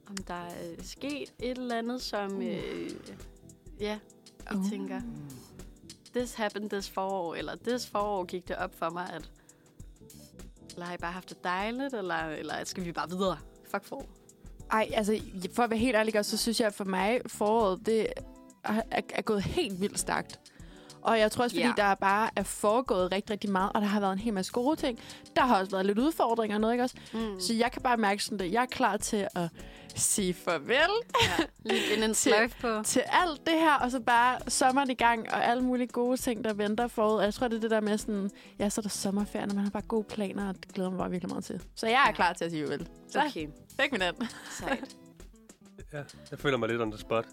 Om der er øh, sket et eller andet, som øh, ja, I Uh. tænker, this happened this forår, eller this forår gik det op for mig, at eller har I bare haft det dejligt, eller, eller skal vi bare videre? Fuck forår. Ej, altså, for at være helt ærlig, så synes jeg, at for mig foråret, det er, er gået helt vildt stærkt. Og jeg tror også, fordi Ja. der bare er foregået rigtig, rigtig meget, og der har været en hel masse gode ting. Der har også været lidt udfordringer og noget, ikke også? Mm. Så jeg kan bare mærke sådan, at jeg er klar til at sige farvel Ja, lige (laughs) en Til- sløjf på. til alt det her, og så bare sommeren i gang, og alle mulige gode ting, der venter forud. Og jeg tror, det er det der med sådan, ja, så er der sommerferie, og man har bare gode planer, og det glæder mig bare virkelig meget til. Så jeg er Ja. klar til at sige farvel. Så, Okay, fik min den. sejt. (laughs) Ja, jeg føler mig lidt on the spot.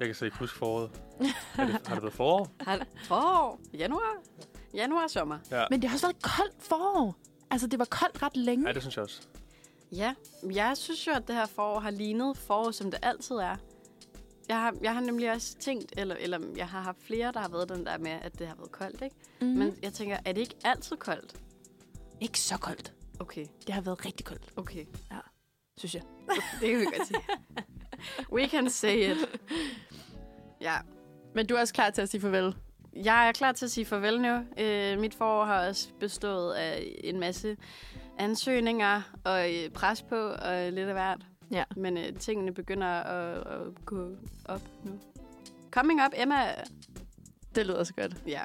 Jeg kan så ikke huske foråret. (laughs) Er det, har det været forår? Har det- Forår? Januar? Januar sommer. Ja. Men det har også været koldt forår. Altså, det var koldt ret længe. ja, det synes jeg også. Ja, jeg synes jo, at det her forår har lignet forår, som det altid er. Jeg har, jeg har nemlig også tænkt, eller, eller jeg har haft flere, der har været den der med, at det har været koldt, ikke? Mm. Men jeg tænker, er det ikke altid koldt? ikke så koldt. Okay, Det har været rigtig koldt, okay. synes jeg. Det kan vi godt sige. (laughs) We can say it. Ja, Men du er også klar til at sige farvel. jeg er klar til at sige farvel nu. Øh, mit forår har også bestået af en masse ansøgninger og øh, pres på og lidt af hvert. Ja. Men øh, tingene begynder at, at gå op nu. Coming up, Emma. Det lyder så godt. Ja,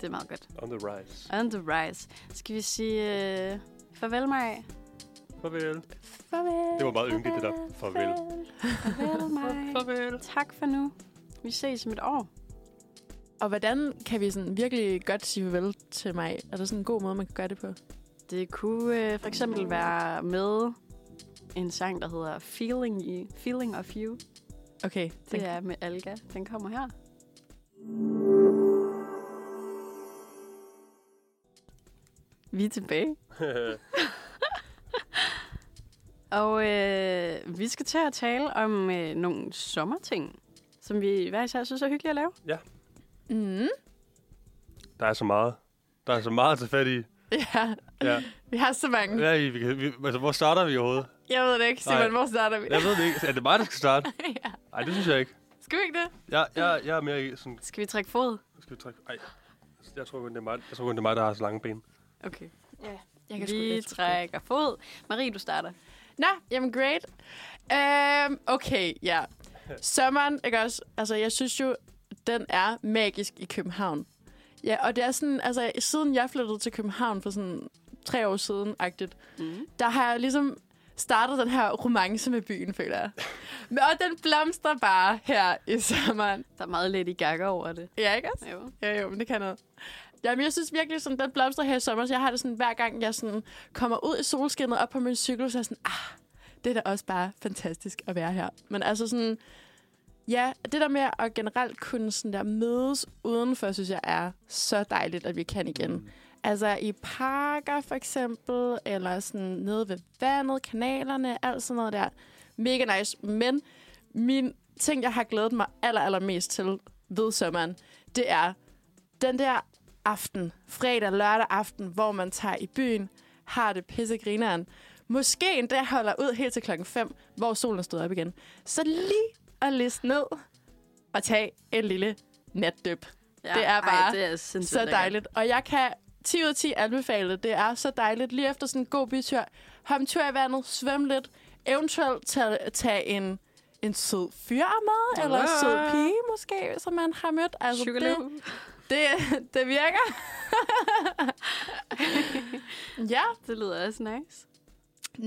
det er meget godt. (laughs) On the rise. On the rise. Skal vi sige øh, farvel, mig? Farvel. Farvel. Det var meget yndigt, det der. Farvel. Farvel, (laughs) mig. Farvel. Tak for nu. Vi ses om et år. Og hvordan kan vi sådan virkelig godt sige farvel til mig? Er der sådan en god måde, man kan gøre det på? Det kunne øh, for eksempel være med en sang, der hedder Feeling, you, Feeling of You. Okay. Det er med Alga. Den kommer her. Vi er tilbage. (laughs) Og øh, vi skal til at tale om øh, nogle sommerting, som vi hver især synes er hyggeligt at lave. Mm. Der er så meget. Der er så meget at tage fat i. Ja, Ja, vi har så mange. ja vi kan, vi, altså, hvor starter vi overhovedet? Jeg ved det ikke. Simon, Nej. hvor starter vi? Jeg ved det ikke. Er det mig, der skal starte? (laughs) ja. Nej, det synes jeg ikke. Skal vi ikke det? Jeg, jeg, jeg er mere i sådan... Skal vi trække fod? Skal vi trække... Ej. Jeg tror kun, det er mig, jeg tror kun, det er mig der har så lange ben. Okay. Jeg kan sgu- Vi jeg sgu- trækker fod. Marie, du starter. Nå, jamen great. Um, okay, ja. Sommeren, ikke også? Altså, jeg synes jo, den er magisk i København. Ja, og det er sådan, altså, siden jeg flyttede til København for sådan tre år siden, agtigt, Mm. der har jeg ligesom startet den her romance med byen, føler jeg. Men, og den blomstrer bare her i sommeren. Der er meget Lady Gaga over det. Ja, ikke også? Jo. Ja, jo, men det kan noget. Jamen, jeg synes virkelig, sådan, den blomstrer her i sommer, så jeg har det sådan, hver gang jeg sådan, kommer ud i solskinnet op på min cykel, så er jeg sådan, ah, det er da også bare fantastisk at være her. Men altså sådan, ja, det der med at generelt kunne sådan der mødes udenfor, synes jeg er så dejligt, at vi kan igen. Altså i parker for eksempel, eller sådan nede ved vandet, kanalerne, alt sådan noget der. Mega nice. Men min ting, jeg har glædet mig aller, allermest til ved sommeren, det er den der aften, fredag, lørdag aften, hvor man tager i byen, har det pissegrineren. Måske endda holder ud helt til klokken 5, hvor solen stod op igen. Så lige at liste ned og tage en lille natdyp. Ja, Det er bare ej, det er Så lækkert. dejligt. Og jeg kan 10 ud af 10 anbefale det. Det er så dejligt. Lige efter sådan en god bytur. Hop en tur i vandet, svøm lidt. Eventuelt tage, tage en, en sød fyr med, eller en sød pige måske, som man har mødt. Altså, Sugarloo. det, det virker. (laughs) ja, Det lyder også nice.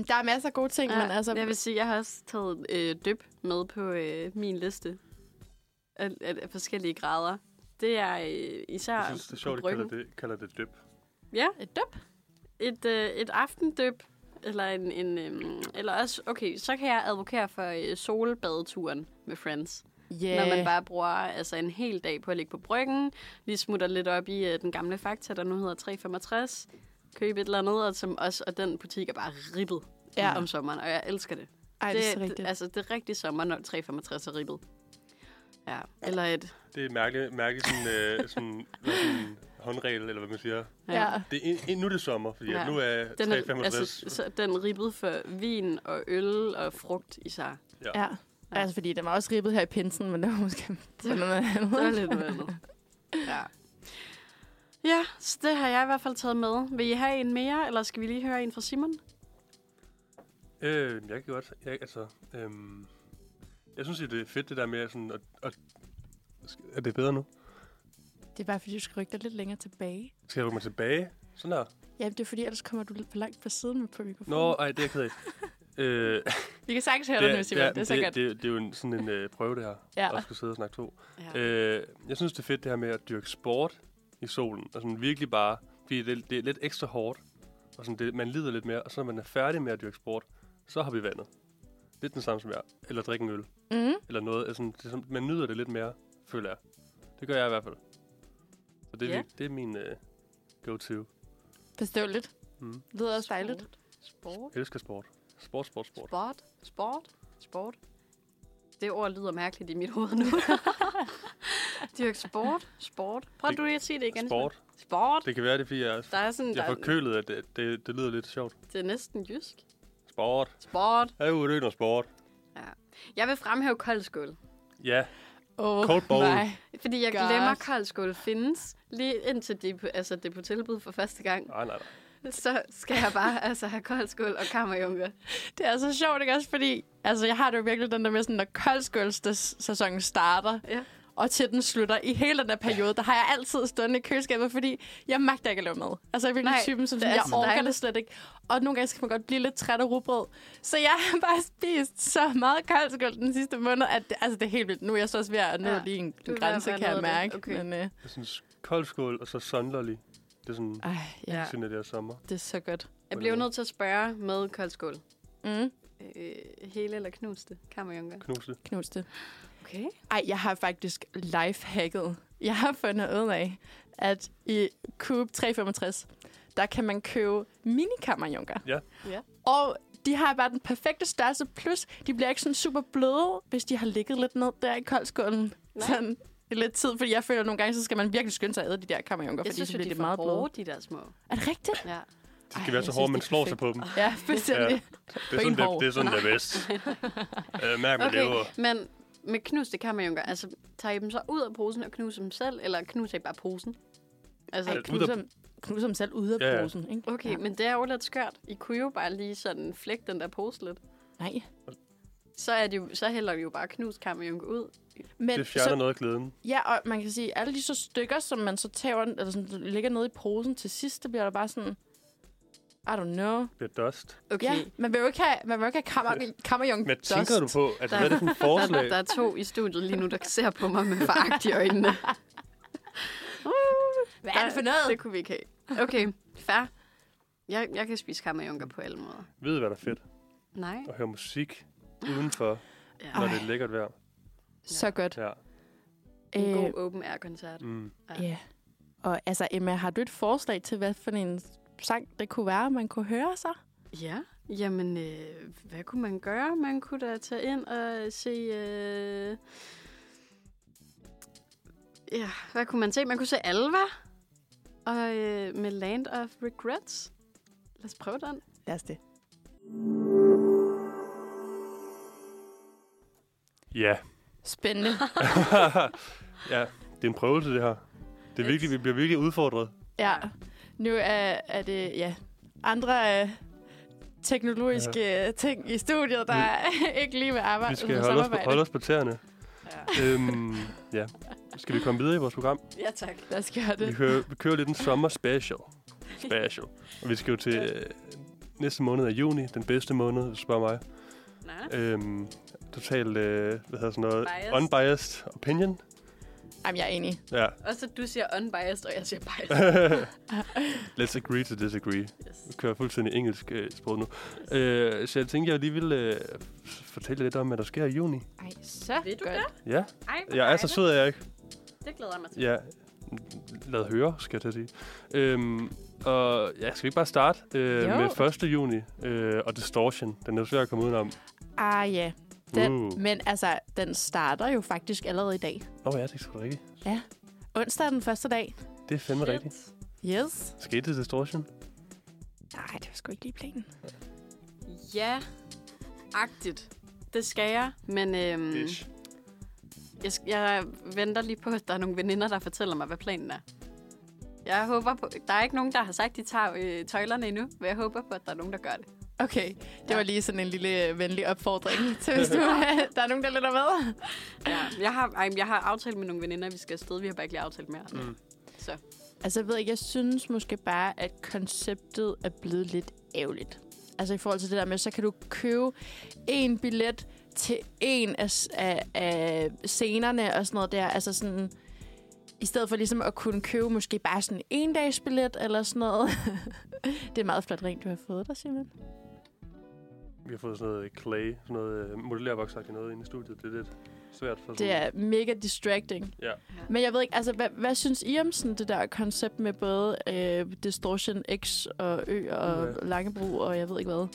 der er masser af gode ting, ja, men altså... Jeg vil sige, jeg har også taget øh, dyb med på øh, min liste af, af, af forskellige grader. Det er øh, især Jeg synes, det er sjovt, at kalder det, kalder det dyb. Ja, Et døb? et, øh, et aftendyb. Eller en, en øhm, eller også, okay, så kan jeg advokere for øh, solbadeturen med Friends. Yeah. Når man bare bruger altså, en hel dag på at ligge på bryggen, lige smutter lidt op i øh, den gamle Fakta, der nu hedder 365, købe et eller andet, og, som også, og den butik er bare ribbet Ja. ja. om sommeren, og jeg elsker det. Ej, det, det er så rigtigt. altså, det er rigtig sommer, når 365 er ribbet. Ja, eller et... Det er mærkeligt, mærkeligt sådan, øh, sådan, sådan håndregel, eller hvad man siger. ja. Det er, en- nu er det sommer, fordi ja. Ja. nu er Den er, 365. altså, så, den ribbet for vin og øl og frugt især. ja. Altså, fordi den var også ribbet her i pinsen, men det var måske (laughs) det noget andet. Det var lidt andet. Ja. Ja, så det har jeg i hvert fald taget med. Vil I have en mere, eller skal vi lige høre en fra Simon? Øh, jeg kan godt... Jeg, altså, øhm, jeg synes, det er fedt, det der med sådan at, at Er det bedre nu? Det er bare, fordi du skal rykke dig lidt længere tilbage. Skal jeg rykke mig tilbage? Sådan der. Ja, det er fordi, ellers kommer du lidt for langt på siden med på mikrofonen. Nå, ej, det er jeg ked af. (laughs) øh, (laughs) Vi kan sagtens høre dig nu, Simon. Det, det er så det, godt. det, det, er jo en, sådan en øh, prøve, det her. Ja. At skulle sidde og snakke to. Ja. Øh, jeg synes, det er fedt det her med at dyrke sport i solen. Og sådan virkelig bare, fordi det, det er lidt ekstra hårdt. Og sådan det, man lider lidt mere. Og så når man er færdig med at dyrke sport, så har vi vandet. Lidt den samme som jeg. Eller drikke en øl. Mm. Eller noget. Altså, det sådan, man nyder det lidt mere, føler jeg. Det gør jeg i hvert fald. Så det, er yeah. det er min uh, go-to. Forståeligt. Mm. Det lyder også dejligt. Sport. Sport. Jeg elsker sport. Sport, sport, sport. Sport. Sport. Sport. Det ord lyder mærkeligt i mit hoved nu. (laughs) Dyrk sport. Sport. Prøv Det- du lige at sige det igen. Sport. Sport. Det kan være, det er, fordi jeg, Der er sådan, jeg der, er forkølet, at det, det, det lyder lidt sjovt. det er næsten jysk. Sport. Sport. Jeg er ude noget sport. Jeg vil fremhæve koldskål. Ja, Oh, Cold bowl. Nej. Fordi jeg Godt. glemmer, at koldskål findes. Lige indtil det, på- altså, det er på tilbud for første gang. nej, nej, nej. Så skal jeg bare altså, have koldskål og kammerjunker. Det er så sjovt, ikke også? Fordi altså, jeg har det jo virkelig den der med, sådan, når koldskålssæsonen starter, Ja. og til den slutter, i hele den der periode, der har jeg altid stående i køleskabet, fordi jeg magter ikke at lave mad. Altså, jeg er virkelig Nej, typen, som det sådan, jeg orker dejligt. det slet ikke. Og nogle gange skal man godt blive lidt træt af rugbrød. Så jeg har bare spist så meget koldskål den sidste måned, at det, altså, det er helt vildt. Nu er jeg så også ved at nå Ja, lige en, en grænse, kan jeg mærke. Okay. Men, øh, Jeg synes, kold skål og så sunderlig. Det er sådan, ej, ja, ja. det sommer. det er så godt. Jeg bliver jo nødt til at spørge med koldskål. Mm, Øh, hele eller knuste kammerjunker? Knuse. knus det. Okay. Ej, jeg har faktisk lifehacket. Jeg har fundet ud af, at i Coop 365, der kan man købe minikammerjunker. Ja. Ja. Og de har bare den perfekte størrelse, plus de bliver ikke sådan super bløde, hvis de har ligget lidt ned der i koldskålen. Nej. Sådan lidt tid, fordi jeg føler at nogle gange, så skal man virkelig skynde sig at æde de der kammerjunker, Jeg fordi synes så bliver de det er meget for bløde. de der små. Er det rigtigt? Ja. De skal Ej, være så hårde, man slår sig på dem. Ja, bestemt. Det er sådan, det, det, er sådan, det er bedst. (laughs) øh, mærk med Okay, lever. men med knuste kammerjunker, altså tager I dem så ud af posen og knuser dem selv, eller knuser I bare posen? Altså, Ej, ud af- knus dem, selv ud af Ja, ja. posen, ikke? okay, Ja. men det er jo lidt skørt. I kunne jo bare lige sådan flække den der pose lidt. Nej. Så, er det jo, så hælder vi jo bare knust kammerjunker ud. Men Det fjerner så, noget af glæden. Ja, og man kan sige, alle de så stykker, som man så tager, eller sådan, ligger nede i posen til sidst, det bliver der bare sådan, I don't know. Det bliver dust. Okay, Ja, man vil jo ikke have, man vil jo ikke have kammer, (laughs) kammerjung Men tænker du på, at hvad er det for et der, forslag? der er to i studiet lige nu, der ser på mig med foragt i øjnene. Hvad er det for noget? Det kunne vi ikke have. Okay, fair. Jeg, jeg kan spise kammerjunker på alle måder. Ved du, hvad der er fedt? Nej. At høre musik udenfor, Ja. når Ej. det er lækkert vejr. Så godt. Ja. En Øh, god open air koncert. Mm. Ja. Og altså, Emma, har du et forslag til, hvad for en sang det kunne være, man kunne høre sig? Ja, jamen, øh, hvad kunne man gøre? Man kunne da tage ind og se... Øh... Ja, hvad kunne man se? Man kunne se Alva og øh, med Land of Regrets. Lad os prøve den. Lad os det. Ja. Spændende. (laughs) ja, det er en prøvelse, det her. Det er virkelig, vi bliver virkelig udfordret. ja. Nu er, er det, ja, andre øh, teknologiske ja. ting i studiet, der er (laughs) ikke lige med arbejde. Vi skal holde os, på, holde os på tæerne. Ja, øhm, ja. Skal vi komme videre i vores program? ja tak. Lad os gøre Vi det. kører, vi kører lidt en sommer special. Special. Og vi skal jo til øh, næste måned af juni, den bedste måned, hvis du spørger mig. Nej. Øhm, totalt, øh, hvad hedder sådan noget, Biased. unbiased opinion. Jamen, jeg er enig. Ja. Også at du siger unbiased, og jeg siger biased. (laughs) Let's agree to disagree. Yes. Vi kører fuldstændig engelsk øh, sprog nu. Øh, så jeg tænkte, jeg lige ville øh, fortælle lidt om, hvad der sker i juni. Ej, så Vil du godt. det? Ja, Ej, jeg er så sød, er jeg ikke. Det glæder jeg mig til. Ja, lad høre, skal jeg til at sige. Øhm, og ja, skal vi ikke bare starte øh, Jo. med 1. juni øh, og Distortion. Den er jo svær at komme udenom. Ah, ja. Den, Uh. Men altså, den starter jo faktisk allerede i dag. Nå ja, det er sgu rigtigt. Onsdag er den første dag. Det er fandme rigtigt. Yes. Skal I til Distortion? Nej, det var sgu ikke lige planen. Ja, agtigt. Det skal jeg, men øhm, Ish. jeg, jeg venter lige på, at der er nogle veninder, der fortæller mig, hvad planen er. Jeg håber på... Der er ikke nogen, der har sagt, at de tager øh, tøjlerne endnu, men jeg håber på, at der er nogen, der gør det. Okay, det var lige sådan en lille øh, venlig opfordring (laughs) til, hvis du, der er nogen, der lytter med. Ja, jeg har, ej, jeg har aftalt med nogle veninder, at vi skal afsted. Vi har bare ikke lige aftalt mere. Mm. Så Altså, jeg ved ikke, jeg synes måske bare, at konceptet er blevet lidt ærgerligt. Altså i forhold til det der med, så kan du købe en billet til en af, af, af scenerne og sådan noget der. Altså sådan, i stedet for ligesom at kunne købe måske bare sådan en dags billet eller sådan noget. (laughs) det er meget flot rent, du har fået der, Simon. Vi har fået sådan noget clay, sådan noget uh, modellervoksagtigt noget inde i studiet. Det er lidt svært for sådan... Det er mega distracting. Ja. Men jeg ved ikke, altså, hvad, hvad synes I om sådan det der koncept med både øh, Distortion X og Ø og Ja. Langebro og jeg ved ikke hvad?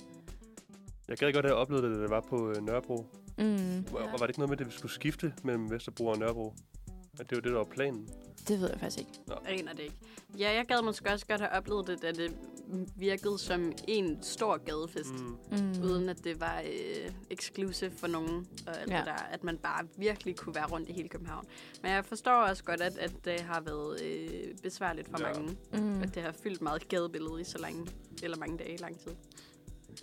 Jeg gad godt have oplevet det, da det var på øh, Nørrebro. Mm, Hvor, var det ikke noget med, at vi skulle skifte mellem Vesterbro og Nørrebro? At det var det, der var planen. det ved jeg faktisk ikke. aner det ikke. Ja, jeg gad måske også godt have oplevet det, da det virkede som en stor gadefest. Mm. Mm. Uden at det var øh, exclusive for nogen, og alt Ja. der, at man bare virkelig kunne være rundt i hele København. Men jeg forstår også godt, at, at det har været øh, besværligt for Ja. mange. Mm. At det har fyldt meget gadebillede i så lange, eller mange dage, lang tid.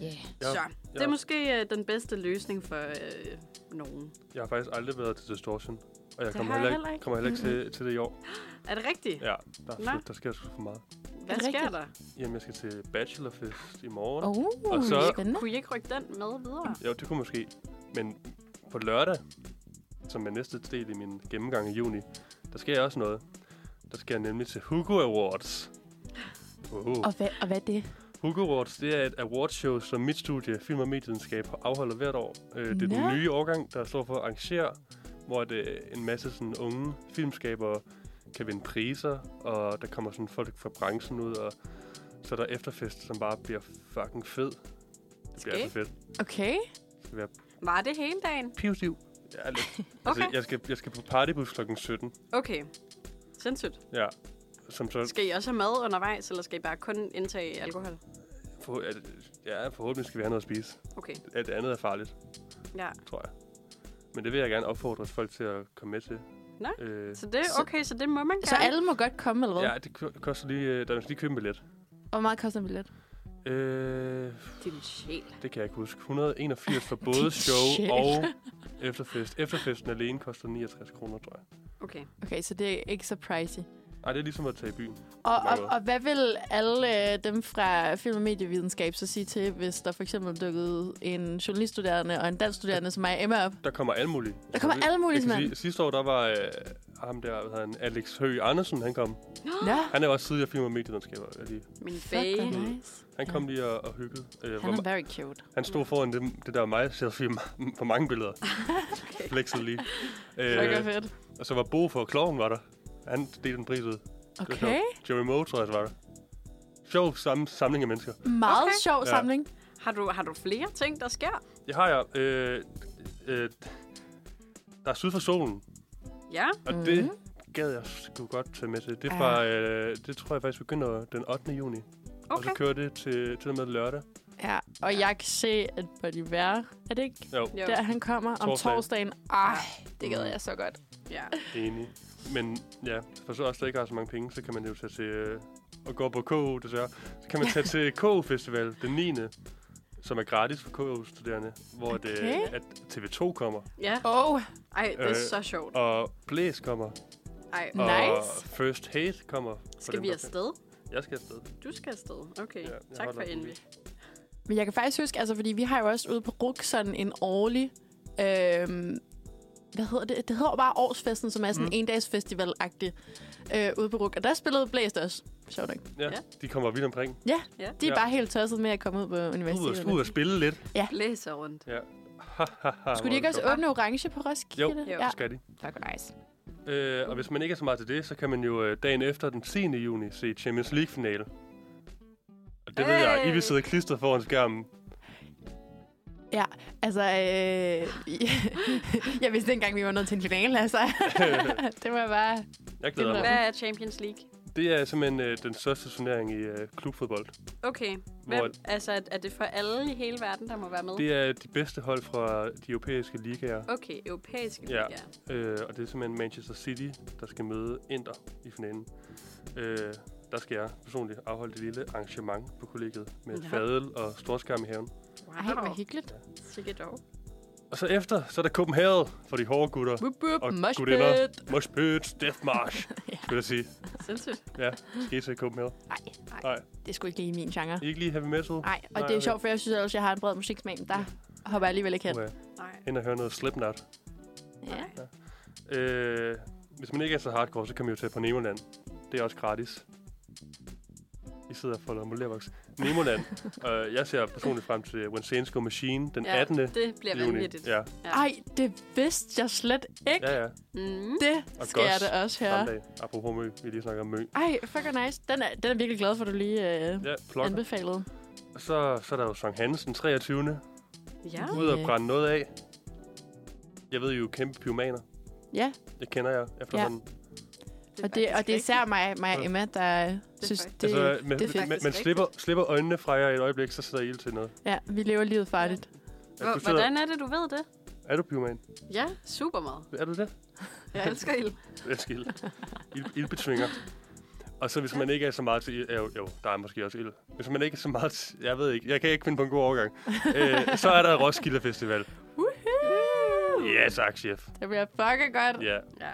Yeah. Ja, Så det er ja. måske øh, den bedste løsning for øh, nogen. Jeg har faktisk aldrig været til Distortion. Og jeg Det kommer har heller, heller ikke. kommer heller ikke til, til det i år. (gasps) Er det rigtigt? Ja, der, Nå. er, der sker sgu for meget. Hvad Er sker rigtigt? der? Jamen, jeg skal til Bachelorfest i morgen. Oh, Og så- spændende. Kunne I ikke rykke den med videre? Jo, det kunne måske. Men på lørdag, som er næste del i min gennemgang i juni, der sker også noget. Der sker nemlig til Hugo Awards. Oh. Og hvad, og hvad er det? Hugo Awards, det er et awardshow, som mit studie, Film og Medievidenskab, afholder hvert år. Øh, det er Nå. den nye årgang, der står for at arrangere, hvor det, en masse sådan, unge filmskabere kan vinde priser, og der kommer sådan folk fra branchen ud, og så er der efterfest, som bare bliver fucking fed. Det bliver altså fedt. Okay. Det være Var det hele dagen? pivstiv. Ja, lidt. (laughs) Okay. Altså, jeg skal, jeg skal på partybus klokken 17. Okay. Sindssygt. Ja. Som så, Skal I også have mad undervejs, eller skal I bare kun indtage alkohol? for, at, ja, forhåbentlig skal vi have noget at spise. Okay, Alt andet er farligt, ja. tror jeg. Men det vil jeg gerne opfordre folk til at komme med til. Nå, Øh, Så det Så- okay, så det må man Så gerne. alle må godt komme, eller hvad? ja, det ko- koster lige, øh, der skal lige købe en billet. Hvor meget koster en billet? Øh, Din sjæl. det kan jeg ikke huske. 181 for (laughs) både show sjæl. og efterfest. Efterfesten alene koster 69 kroner, tror jeg. Okay. Okay, så det er ikke så pricey. Ej, det er ligesom at tage i byen. Og, og, og hvad vil alle øh, dem fra film- og medievidenskab så sige til, hvis der for eksempel dukkede en journaliststuderende og en dansk studerende som mig Emma op? Der kommer alle mulige. Der kommer alle mulige, sige, Sidste år, der var øh, ham der, hvad han, Alex Høgh Andersen, han kom. Nå, Han er også tidligere film- og medievidenskaber. er lige- Min bage. hvor nice. Han kom lige og, og hyggede. Øh, Han hvor, er very cute. han stod foran det, det der mig selfie på (laughs) mange billeder. (laughs) Okay. Flexede lige. Fuck, hvor Øh, fedt. og så var Bo for Kloven var der. Han delte en pris ud. Okay. Jerry Moe, tror jeg, var der. Sjov sam- samling af mennesker. Meget Okay. sjov Ja. samling. Har du, har du flere ting, der sker? Det har jeg. Øh, øh, der er Syd for Solen, Ja. og mm. det gad jeg sgu godt tage med til. Det, er fra, øh, det tror jeg faktisk begynder den 8. juni. Og Okay. så kører det til, til og med lørdag. Ja, og jeg kan se, at Buddy Vær, er det ikke Jo, der, han kommer om Torsdag. torsdagen? Ej, det gad Mm. jeg så godt. Ja. enig. Men ja, for så også der ikke har så mange penge, så kan man jo tage til øh, og gå på KU, desværre. Så kan man tage til (laughs) KU Festival den 9. som er gratis for KU-studerende, hvor okay. det, at TV2 kommer, Ja. Oh, Ej, det er Øh, så sjovt. og Blæs kommer, Ej, Nice. og First Hate kommer. for skal vi afsted? Jeg skal afsted. Du skal afsted. Okay. Ja, tak for envy. Men jeg kan faktisk huske, altså, fordi vi har jo også ude på RUK sådan en årlig... Øhm, hvad hedder det? Det hedder bare Årsfesten, som er sådan Mm. en endagsfestival-agtig øh, ude på RUK. Og der spillede Blæst også. Sjovt nok. Ja, Ja. de kommer vidt omkring. Ja, Ja. de er Ja. bare helt tosset med at komme ud på Ud og, universitetet. ud og spille lidt. Blæser rundt. Ja. Skulle de ikke også åbne orange på Roskilde? Jo, Jo. Ja, skal de. tak og nice. Øh, og hvis man ikke er så meget til det, så kan man jo øh, dagen efter den 10. juni se Champions League-finale. Og det hey. ved jeg, I vil sidde klistret foran skærmen. Altså, øh, (laughs) jeg vidste ikke engang, vi var nået til en finale, altså. (laughs) det var bare... Jeg glæder Det mig. Hvad er Champions League? Det er simpelthen øh, den største turnering i øh, klubfodbold. Okay. Hvor Hvem, altså, er- er det for alle i hele verden, der må være med? det er de bedste hold fra de europæiske ligaer. Okay, europæiske Ja. liga. Øh, og det er simpelthen Manchester City, der skal møde Inter i finalen. Øh, der skal jeg personligt afholde et lille arrangement på kollegiet med Ja. fadel og storskærm i haven. Ej, hvor hyggeligt. Sikkert dog. Og så efter, så er der Copenhagen for de hårde gutter. Wup, wup, Og mosh gudinder. pit. Mosh pit, death march, (laughs) Ja. vil jeg sige. Sindssygt. Ja, skal I se Copenhagen? Nej, Nej, det er sgu ikke lige min genre. ikke lige heavy metal? Nej, og Nej, det er okay. sjovt, for jeg synes ellers, jeg har en bred musiksmag, men der hopper jeg alligevel ikke hen. Okay. Nej. Ind og høre noget Slipknot. Ja. Øh, hvis man ikke er så hardcore, så kan man jo tage på Nemoland. Det er også gratis. I sidder og folder modellervoks. Nemoland. øh, jeg ser personligt frem til When Saints Go Machine den Ja, 18. det bliver juni. vanvittigt. Ja, Ej, det vidste jeg slet ikke. ja, ja. Mm. Det Og skal jeg da også høre. Samme dag. Apropos mø. Vi lige snakker om mø. Ej, fuck nice. Den er, den er virkelig glad for, at du lige øh, Ja, anbefalede. Så, så er der jo Sankt Hans den 23. Ja. Ude og Ja. brænde noget af. Jeg ved I er jo kæmpe pyromaner. Ja, Det kender jeg efterhånden. Og det, og det er især mig, mig og Emma, der synes, faktisk- det, altså, man, det er fedt. man, man slipper, slipper øjnene fra jer i et øjeblik, så I ild til noget. Ja, vi lever livet farligt. Altså, Hvor, sidder- hvordan er det, du ved det? Er du pyroman? Ja, super meget. Er du det? Jeg elsker ild. (laughs) Jeg elsker ild. ild ildbetvinger. Og så hvis man ikke er så meget til ild, jo, jo, der er måske også ild. Hvis man ikke er så meget til, jeg ved ikke, jeg kan ikke finde på en god overgang. (laughs) øh, så er der Roskilde Festival. Woohoo! Ja, tak, chef. Det bliver fucking godt. Ja, Ja.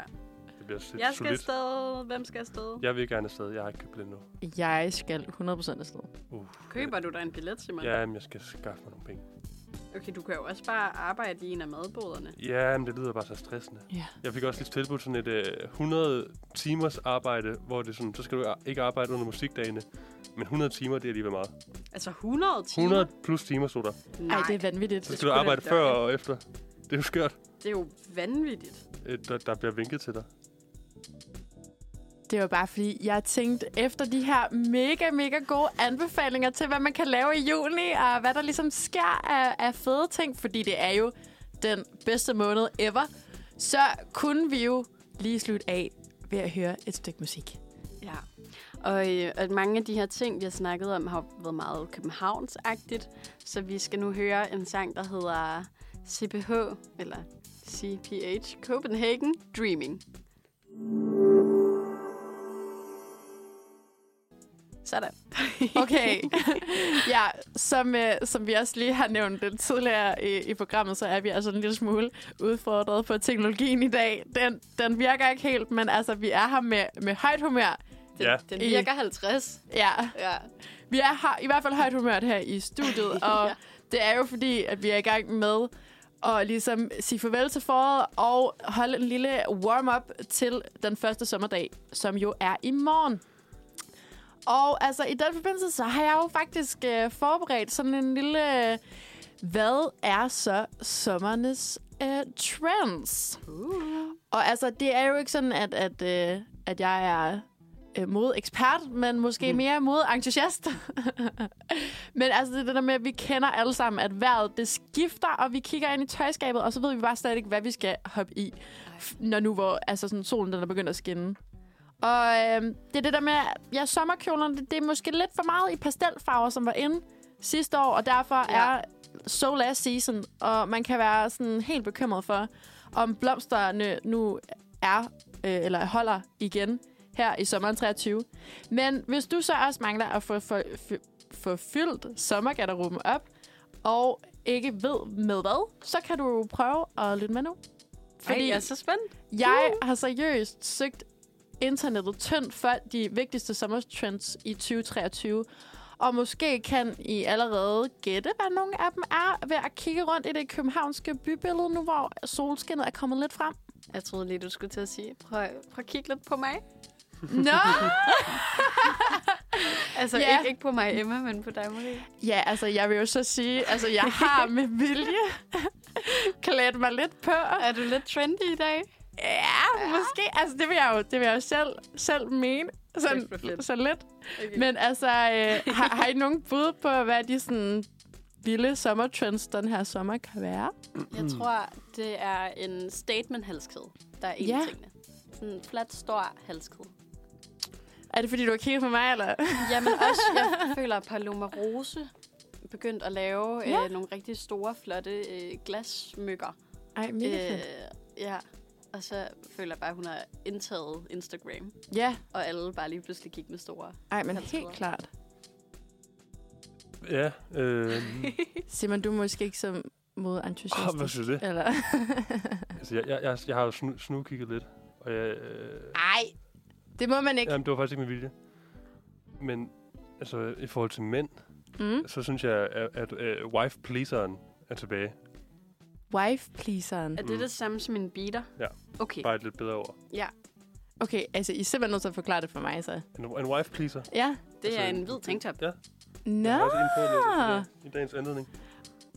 Bliver s- Jeg skal solidt. afsted. Hvem skal afsted? Jeg vil gerne afsted. Jeg har ikke købt billet endnu. Jeg skal 100% afsted. Uh, Køber du dig en billet, Simon? Ja, men jeg skal skaffe mig nogle penge. Okay, du kan jo også bare arbejde i en af madboderne. Ja, men det lyder bare så stressende. Ja. Jeg fik også lige tilbudt sådan et øh, 100 timers arbejde, hvor det er sådan, så skal du ikke arbejde under musikdagene. Men 100 timer, det er alligevel meget. Altså 100 timer? 100 plus timer, stod der. Nej, Ej, det er vanvittigt. Så skal du arbejde før og efter. Det er jo skørt. det er jo vanvittigt. Øh, Der, der bliver vinket til dig. Det var bare fordi, jeg tænkte efter de her mega, mega gode anbefalinger til, hvad man kan lave i juni, og hvad der ligesom sker af, af fede ting, fordi det er jo den bedste måned ever, så kunne vi jo lige slutte af ved at høre et stykke musik. Ja. Og øh, at mange af de her ting, vi har snakket om, har været meget københavnsagtigt. Så vi skal nu høre en sang, der hedder CPH, eller CPH, Copenhagen Dreaming. Sådan. Okay. (laughs) ja, som, øh, som vi også lige har nævnt lidt tidligere i, i programmet, så er vi altså en lille smule udfordret på teknologien i dag. Den, den virker ikke helt, men altså, vi er her med, med højt humør. Den, Ja. den I- virker 50. Ja, Ja. vi er her, i hvert fald højt humørt her i studiet, (laughs) og Ja. det er jo fordi, at vi er i gang med at ligesom sige farvel til foråret og holde en lille warm-up til den første sommerdag, som jo er i morgen. Og altså, i den forbindelse, så har jeg jo faktisk øh, forberedt sådan en lille... Øh, hvad er så sommernes øh, trends? Uh. Og altså, det er jo ikke sådan, at, at, øh, at jeg er øh, modeekspert, men måske Mhm. mere modeentusiast. (laughs) men altså, det er der med, at vi kender alle sammen, at vejret det skifter, og vi kigger ind i tøjskabet, og så ved vi bare stadig ikke, hvad vi skal hoppe i, når nu hvor altså sådan, solen den er begyndt at skinne. Og øh, det er det der med, at ja, sommerkjolerne, det, det er måske lidt for meget i pastelfarver, som var inde sidste år, og derfor Ja. er so last season, og man kan være sådan helt bekymret for, om blomsterne nu er, øh, eller holder igen her i sommeren 23. Men hvis du så også mangler at få, få, få, fyldt sommergarderoben op, og ikke ved med hvad, så kan du prøve at lytte med nu. Fordi Fordi jeg er så spændt. jeg har seriøst søgt internettet tyndt for de vigtigste sommertrends i 2023. Og måske kan I allerede gætte, hvad nogle af dem er, ved at kigge rundt i det københavnske bybillede nu, hvor solskinnet er kommet lidt frem. Jeg troede lige, du skulle til at sige, prøv, prøv at kigge lidt på mig. Nå! (laughs) Altså, Ja. ikke, ikke på mig, Emma, men på dig, Marie. ja, altså, jeg vil jo så sige, altså, jeg har med vilje (laughs) klædt mig lidt på. Er du lidt trendy i dag? Ja, måske. Altså, det vil jeg jo, det vil jeg jo selv, selv mene. Sådan, så lidt. Okay. Men altså, øh, har, har I nogen bud på, hvad de sådan vilde sommertrends den her sommer kan være? Jeg tror, det er en statement-halskæde, der er en Ja. tingene. Sådan en flat, stor halskæde. Er det, fordi du har kigget på mig, eller? Jamen også, jeg (laughs) føler, at Paloma Rose begyndt at lave Ja. øh, nogle rigtig store, flotte øh, glassmykker. Ej, mega Øh, fedt. ja. Og så føler jeg bare, at hun har indtaget Instagram. Ja, Og alle bare lige pludselig gik med store. ej, men Halvtreder. helt klart. Ja, øh, (laughs) Simon, du er måske ikke så modentusiastisk. oh, hvad synes du det? Eller? (laughs) Altså, jeg, jeg, jeg, jeg har jo snu, snugkigget lidt, og jeg, øh, Ej, det må man ikke. jamen, det var faktisk ikke med vilje. Men altså, i forhold til mænd, Mm. så synes jeg, at, at uh, wife-pleaseren er tilbage. Wife pleaseren. Er det Mm. det samme som en beater? Ja. Okay. Bare et lidt bedre ord. Ja, Okay, altså I er simpelthen nødt til at forklare det for mig, så. En, en wife-pleaser. Ja. det er Altså, en hvid tanktop. Ja, Nå. jeg er også inde på det i dag- i dagens anledning.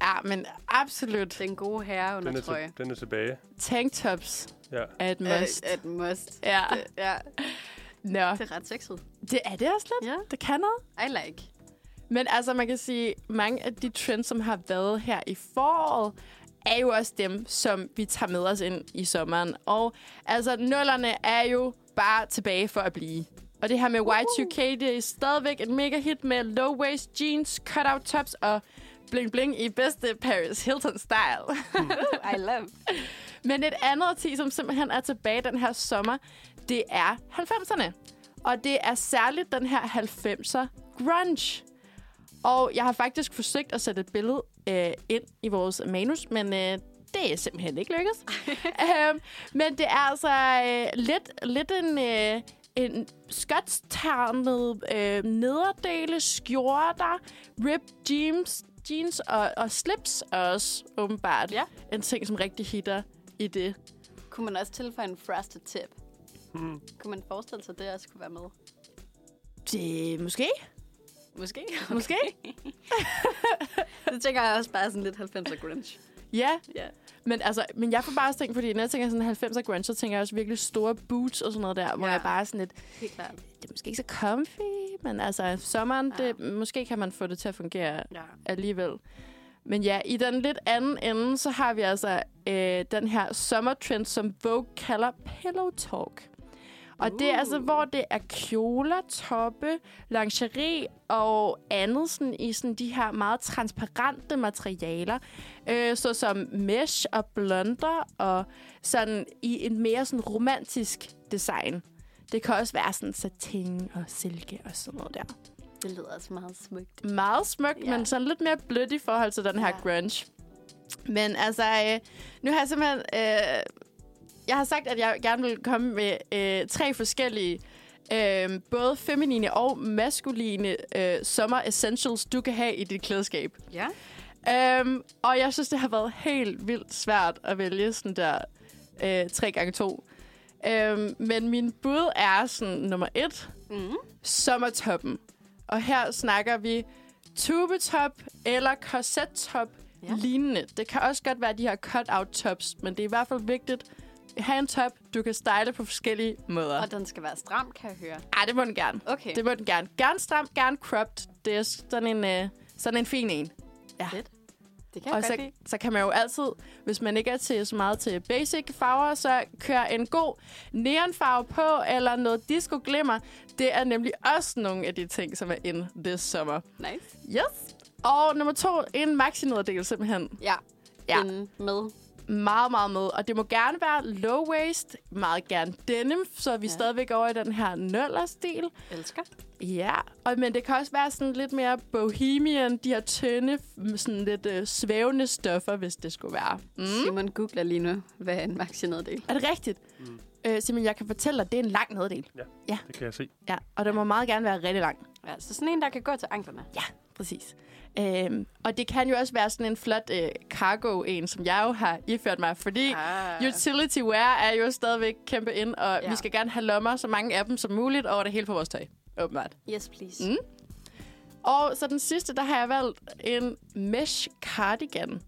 Ja, men absolut. Den gode herre under Den er, trøje. til, den er tilbage. Tanktops Ja. er et must. Øh, et must. Ja. Det, ja, Nå, det er ret sexet. det er det også lidt. Ja, Det kan noget. I like. Men altså, man kan sige, mange af de trends, som har været her i foråret, er jo også dem, som vi tager med os ind i sommeren. Og altså, nullerne er jo bare tilbage for at blive. Og det her med Y2K, det er stadigvæk et mega hit med low-waist jeans, cut-out tops og bling-bling i bedste Paris Hilton-style. I love. (laughs) Men et andet årti, som simpelthen er tilbage den her sommer, det er 90'erne. Og det er særligt den her 90'er grunge. Og jeg har faktisk forsøgt at sætte et billede øh, ind i vores manus, men øh, det er simpelthen ikke lykkedes. (laughs) øhm, men det er altså øh, lidt, lidt en, øh, en skotsternet øh, nederdele, skjorter, ripped jeans, jeans og, og slips også, åbenbart. Ja. En ting, som rigtig hitter i det. Kunne man også tilføje en frosted tip? Hmm. Kunne man forestille sig, at det også kunne være med? Det måske. Måske. Måske. (laughs) det tænker jeg også bare sådan lidt 90'er grunge. Ja, Ja. men, altså, men jeg får bare også tænkt, fordi når jeg tænker sådan 90'er grunge, så tænker jeg også virkelig store boots og sådan noget der, hvor Ja. jeg bare sådan lidt, Helt klart. det er måske ikke så comfy, men altså sommeren, Ja. det, måske kan man få det til at fungere Ja. alligevel. Men ja, i den lidt anden ende, så har vi altså øh, den her sommertrend, som Vogue kalder pillow talk. Og det er altså, Uh. hvor det er kjoler, toppe, lingerie og andet sådan, i sådan de her meget transparente materialer, øh, såsom mesh og blonder og sådan i en mere sådan romantisk design. Det kan også være sådan satin og silke og sådan noget der. Det lyder også meget smukt. Meget smukt, Ja. men sådan lidt mere blødt i forhold til den her Ja. grunge. Men altså, øh, nu har jeg simpelthen... Øh, jeg har sagt, at jeg gerne vil komme med øh, tre forskellige, øh, både feminine og maskuline øh, sommer essentials, du kan have i dit klædeskab. Ja. Um, og jeg synes, det har været helt vildt svært at vælge sådan der øh, 3 gange 2 um, Men min bud er sådan nummer et, Mm. sommertoppen. Og her snakker vi tubetop eller korsettop Ja. lignende. Det kan også godt være de her cut-out tops, men det er i hvert fald vigtigt have en top, du kan style på forskellige måder. Og den skal være stram, kan jeg høre. Ej, det må den gerne. Okay. Det må den gerne. Gerne stram, gerne cropped. Det er sådan en, øh, sådan en fin en. Ja. Fedt. Det kan jeg Og godt så, lide. så kan man jo altid, hvis man ikke er til så meget til basic farver, så køre en god neonfarve på, eller noget disco glimmer. Det er nemlig også nogle af de ting, som er in this sommer. Nice. Yes. Og nummer to, en maxi-nederdel simpelthen. Ja. Ja. Med. Meget, meget med. Og det må gerne være low waist, meget gerne denim, så vi Ja. ja. stadigvæk over i den her nøller-stil. Elsker. Ja, og, men det kan også være sådan lidt mere bohemian, de her tynde, m- sådan lidt øh, svævende stoffer, hvis det skulle være. Mm. Simon googler lige nu, hvad en maxi-neddel. Er det rigtigt? Mm. Mm. Øh, Simon, jeg kan fortælle dig, at det er en lang neddel. Det kan jeg se. Ja, og den må meget gerne være rigtig lang. Ja, så sådan en, der kan gå til anklerne. Præcis. Øhm, og det kan jo også være sådan en flot øh, cargo-en, som jeg jo har iført mig, fordi Ah. utility wear er jo stadigvæk kæmpe ind, og Ja. vi skal gerne have lommer, så mange af dem som muligt, over det hele på vores tøj. Åbenbart. Yes, please. Mm. Og så den sidste, der har jeg valgt en mesh cardigan.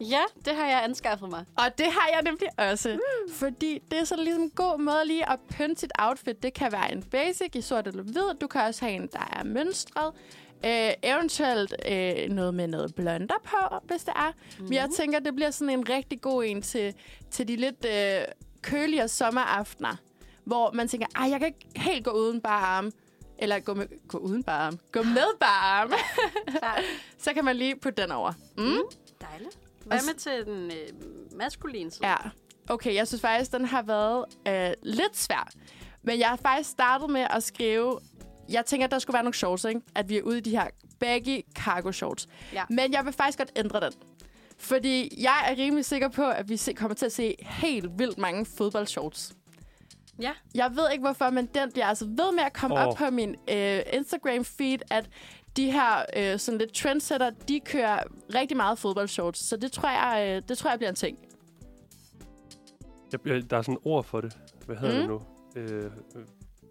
Ja, det har jeg anskaffet mig. Og det har jeg nemlig også. Mm. Fordi det er sådan ligesom en god måde lige at pynte sit outfit. Det kan være en basic i sort eller hvid. Du kan også have en, der er mønstret. Øh, eventuelt øh, noget med noget blonder på, hvis det er. Mm. Men jeg tænker, det bliver sådan en rigtig god en til, til de lidt øh, køligere sommeraftener. Hvor man tænker, ej, jeg kan ikke helt gå uden bare arme. Eller gå, med, gå uden bare arme. Gå med bare arme. (laughs) (laughs) Så kan man lige putte den over. Mm. Dejligt. Hvad med til den øh, maskuline side? Ja. Okay, jeg synes faktisk, den har været øh, lidt svær. Men jeg har faktisk startet med at skrive... Jeg tænker, at der skulle være nogle shorts, ikke? At vi er ude i de her baggy cargo shorts. Ja. Men jeg vil faktisk godt ændre den. Fordi jeg er rimelig sikker på, at vi kommer til at se helt vildt mange fodboldshorts. Ja. Jeg ved ikke hvorfor, men den bliver altså ved med at komme Åh. op på min øh, Instagram-feed, at de her øh, sådan lidt trendsetter, de kører rigtig meget fodboldshorts. Så det tror jeg, øh, det tror jeg bliver en ting. Jeg, jeg, der er sådan et ord for det. Hvad hedder Mm. det nu? Øh,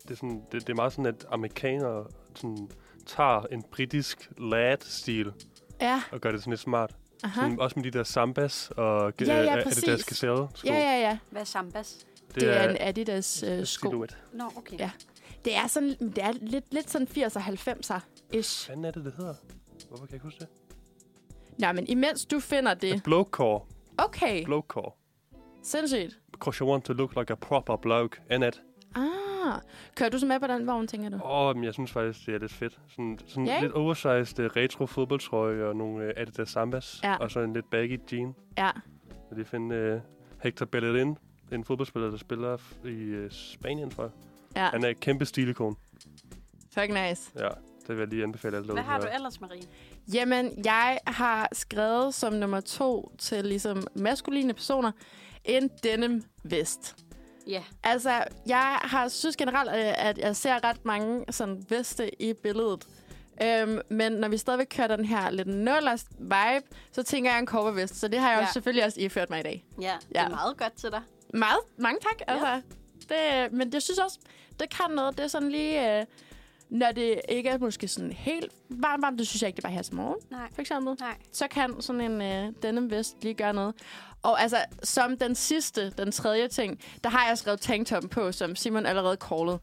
det, er sådan, det, det er meget sådan, at amerikanere sådan, tager en britisk lad-stil Ja, og gør det sådan lidt smart. aha. Sådan, også med de der sambas og Ja, ja, øh, er der skazelle sko. Ja, ja, ja. Hvad er sambas? Det, det er en Adidas øh, sko. Nå, okay. Ja. Det er, sådan, det er lidt, lidt sådan 80'er 90'er ish. Hvad er det, det hedder? Hvorfor kan jeg ikke huske det? Nå, men imens du finder det... Blowcore. Okay, Blowcore. sindssygt. Because you want to look like a proper bloke. Annette. Ah, kører du så med på den vogn, tænker du? Åh, oh, men jeg synes faktisk, det er lidt fedt. Sådan, sådan ikke? lidt oversized uh, retro fodboldtrøje og nogle uh, Adidas Sambas. Ja. Og så en lidt baggy jean. Ja. Så de finder uh, Hector Bellerin, en fodboldspiller, der spiller i uh, Spanien, tror jeg. Ja, Han er et kæmpe stilikon. fuck nice. Ja, det vil jeg lige anbefale alle Hvad har du ellers, Marie? Jamen, jeg har skrevet som nummer to til ligesom maskuline personer en denim vest. Ja. Altså, jeg har synes generelt, øh, at jeg ser ret mange sådan veste i billedet. Øhm, men når vi stadigvæk kører den her lidt nullers vibe, så tænker jeg en covervest. Så det har jeg Ja. ja. også selvfølgelig også iført mig i dag. Ja, det Ja. er meget godt til dig. Meget, mange tak. Altså, det, men jeg synes også, det kan noget. Det er sådan lige, øh, når det ikke er måske sådan helt varmt, varmt, det synes jeg ikke, det bare her til morgen, Nej. for eksempel. Nej. Så kan sådan en øh, denim vest lige gøre noget. Og altså, som den sidste, den tredje ting, der har jeg skrevet tanktoppen på, som Simon allerede callede.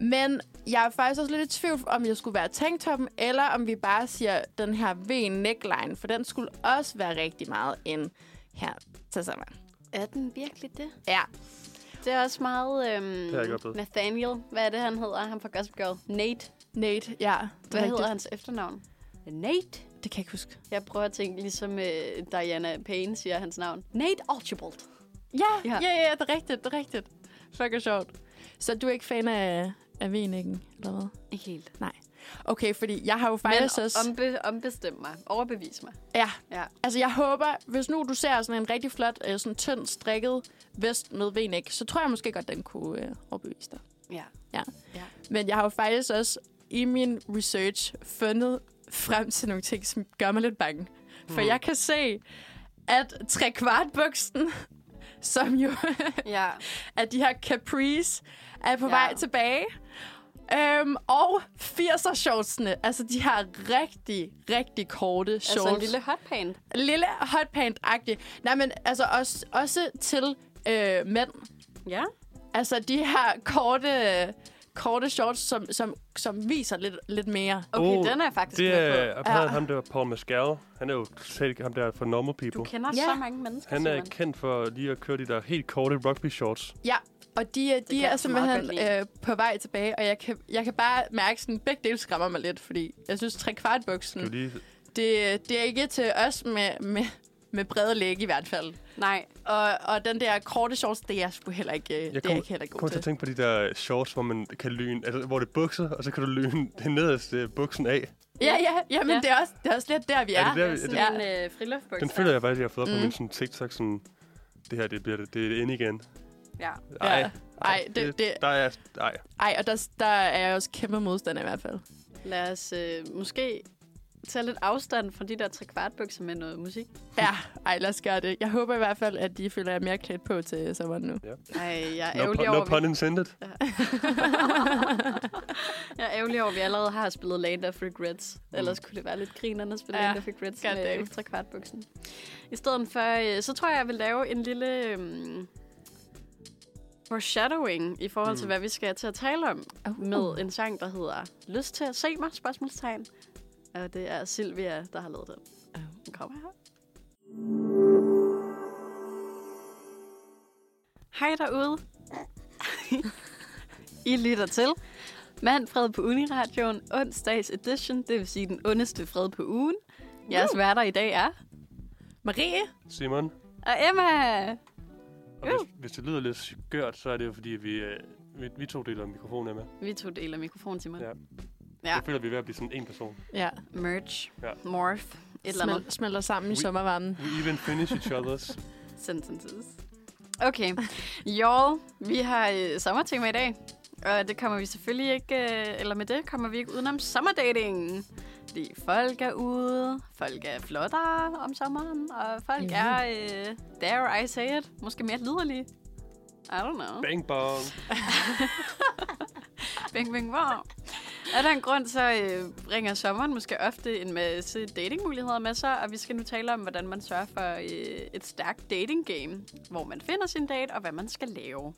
Men jeg er faktisk også lidt i tvivl, om jeg skulle være tanktoppen, eller om vi bare siger den her V-neckline, for den skulle også være rigtig meget en her til sammen. Er den virkelig det? Ja, Det er også meget øhm. Nathaniel. Hvad er det, han hedder? Han fra Gossip Girl. Nate. Nate, ja. Det Hvad er hedder rigtigt. hans efternavn? Nate. Det kan jeg ikke huske. Jeg prøver at tænke, ligesom øh, Diana Payne siger hans navn. Nate Archibald. Ja, Ja. ja, ja, det er rigtigt, det er rigtigt. Fuck er sjovt. Så du er ikke fan af, af V-necken, eller hvad? Ikke helt. Okay, fordi jeg har jo Men faktisk også... ombe, ombestem mig. Overbevis mig. Ja, Ja. altså jeg håber, hvis nu du ser sådan en rigtig flot, øh, sådan tynd strikket vest med V-neck, så tror jeg måske godt, den kunne øh, overbevise dig. Ja. Men jeg har jo faktisk også i min research fundet frem til nogle ting, som gør mig lidt bange. For Hmm. jeg kan se, at trekvartbuksen, som jo Ja. (laughs) at de her capris er på Ja. ja. vej tilbage. Øhm, og 80'er shortsene, altså de her rigtig, rigtig korte shorts. Altså en lille hotpant. lille hotpant-agtige. Nej, men altså også, også til øh, mænd. Ja. Altså de her korte, korte shorts, som, som, som viser lidt, lidt mere. Okay, Oh, den er jeg faktisk Det med er, på. jeg havde Ja. ham der, Paul Mescal. Han er jo totalt ham der for Normal Du People. kender Ja. så mange mennesker, Han er Simon. kendt for lige at køre de der helt korte rugby shorts. Ja, og de, de kan er jeg så meget simpelthen øh, på vej tilbage, og jeg kan, jeg kan bare mærke, sådan begge dele skræmmer mig lidt, fordi jeg synes, trekvartbuksen, Du lige, det, det er ikke til os med, med, med brede læg i hvert fald. Nej. Og, og den der korte shorts, det er jeg sgu heller ikke, det er kom- jeg ikke heller god kommer til at tænke på de der shorts, hvor man kan lyne, altså hvor det er bukser, og så kan du lyne (laughs) det nederste buksen af. Ja, ja, ja, men Ja. Det, er også, det er også lidt der, vi Er er. det der, Det er vi- sådan Ja. en øh. Den føler jeg faktisk, jeg har fået op på Mm. min sådan TikTok, sådan, det her, det bliver det, det er ind igen. Ja. Ej, Ja. Ej, det- det- Der er, ej. Ej, og der, der er jeg også kæmpe modstander i hvert fald. Lad os øh, måske tage lidt afstand fra de der trekvartbukser med noget musik. Ja, ej, lad os gøre det. Jeg håber i hvert fald, at de føler jer mere klædt på til sommeren nu. Ej, jeg er No, ærgerlig pun, over, no vi- pun intended. jeg er ærgerlig over, at vi allerede har spillet Land of Regrets. Ellers kunne det være lidt grinerne at spille Ja, Land of Regrets med trekvartbuksen. I stedet for, øh, så tror jeg, jeg vil lave en lille øhm, foreshadowing i forhold til, Mm. hvad vi skal til at tale om. Uh. Med en sang, der hedder Lyst til at se mig? Spørgsmålstegn. Og det er Silvia, der har lavet den. Den kommer her. Hej derude. (laughs) I lytter til Manfred på Uniradioen, onsdags edition, det vil sige den ondeste fred på ugen. Jeres værter i dag er... Marie? Simon, Og Emma! Og hvis, hvis det lyder lidt skørt, så er det jo fordi, vi, øh, vi, vi to deler mikrofonen med. Vi to deler mikrofon, Simon. Ja. Ja. Jeg føler, vi er ved at blive sådan en person. Ja. Merge. Ja. Morph. Et eller andet. Smel- smelter sammen i We- sommervarmen. We even finish each other's. (laughs) sentences. Okay. Y'all, vi har øh, sommertema i dag. Og det kommer vi selvfølgelig ikke, øh, eller med det kommer vi ikke udenom sommerdating. Fordi folk er ude, folk er flottere om sommeren, og folk Mhm. er, øh, dare I say it, måske mere liderlige. I don't know. (laughs) Bang bong. Bing, bing, wow. Af den grund, så øh, bringer sommeren måske ofte en masse datingmuligheder med sig, og vi skal nu tale om, hvordan man sørger for øh, et stærkt dating game, hvor man finder sin date, og hvad man skal lave.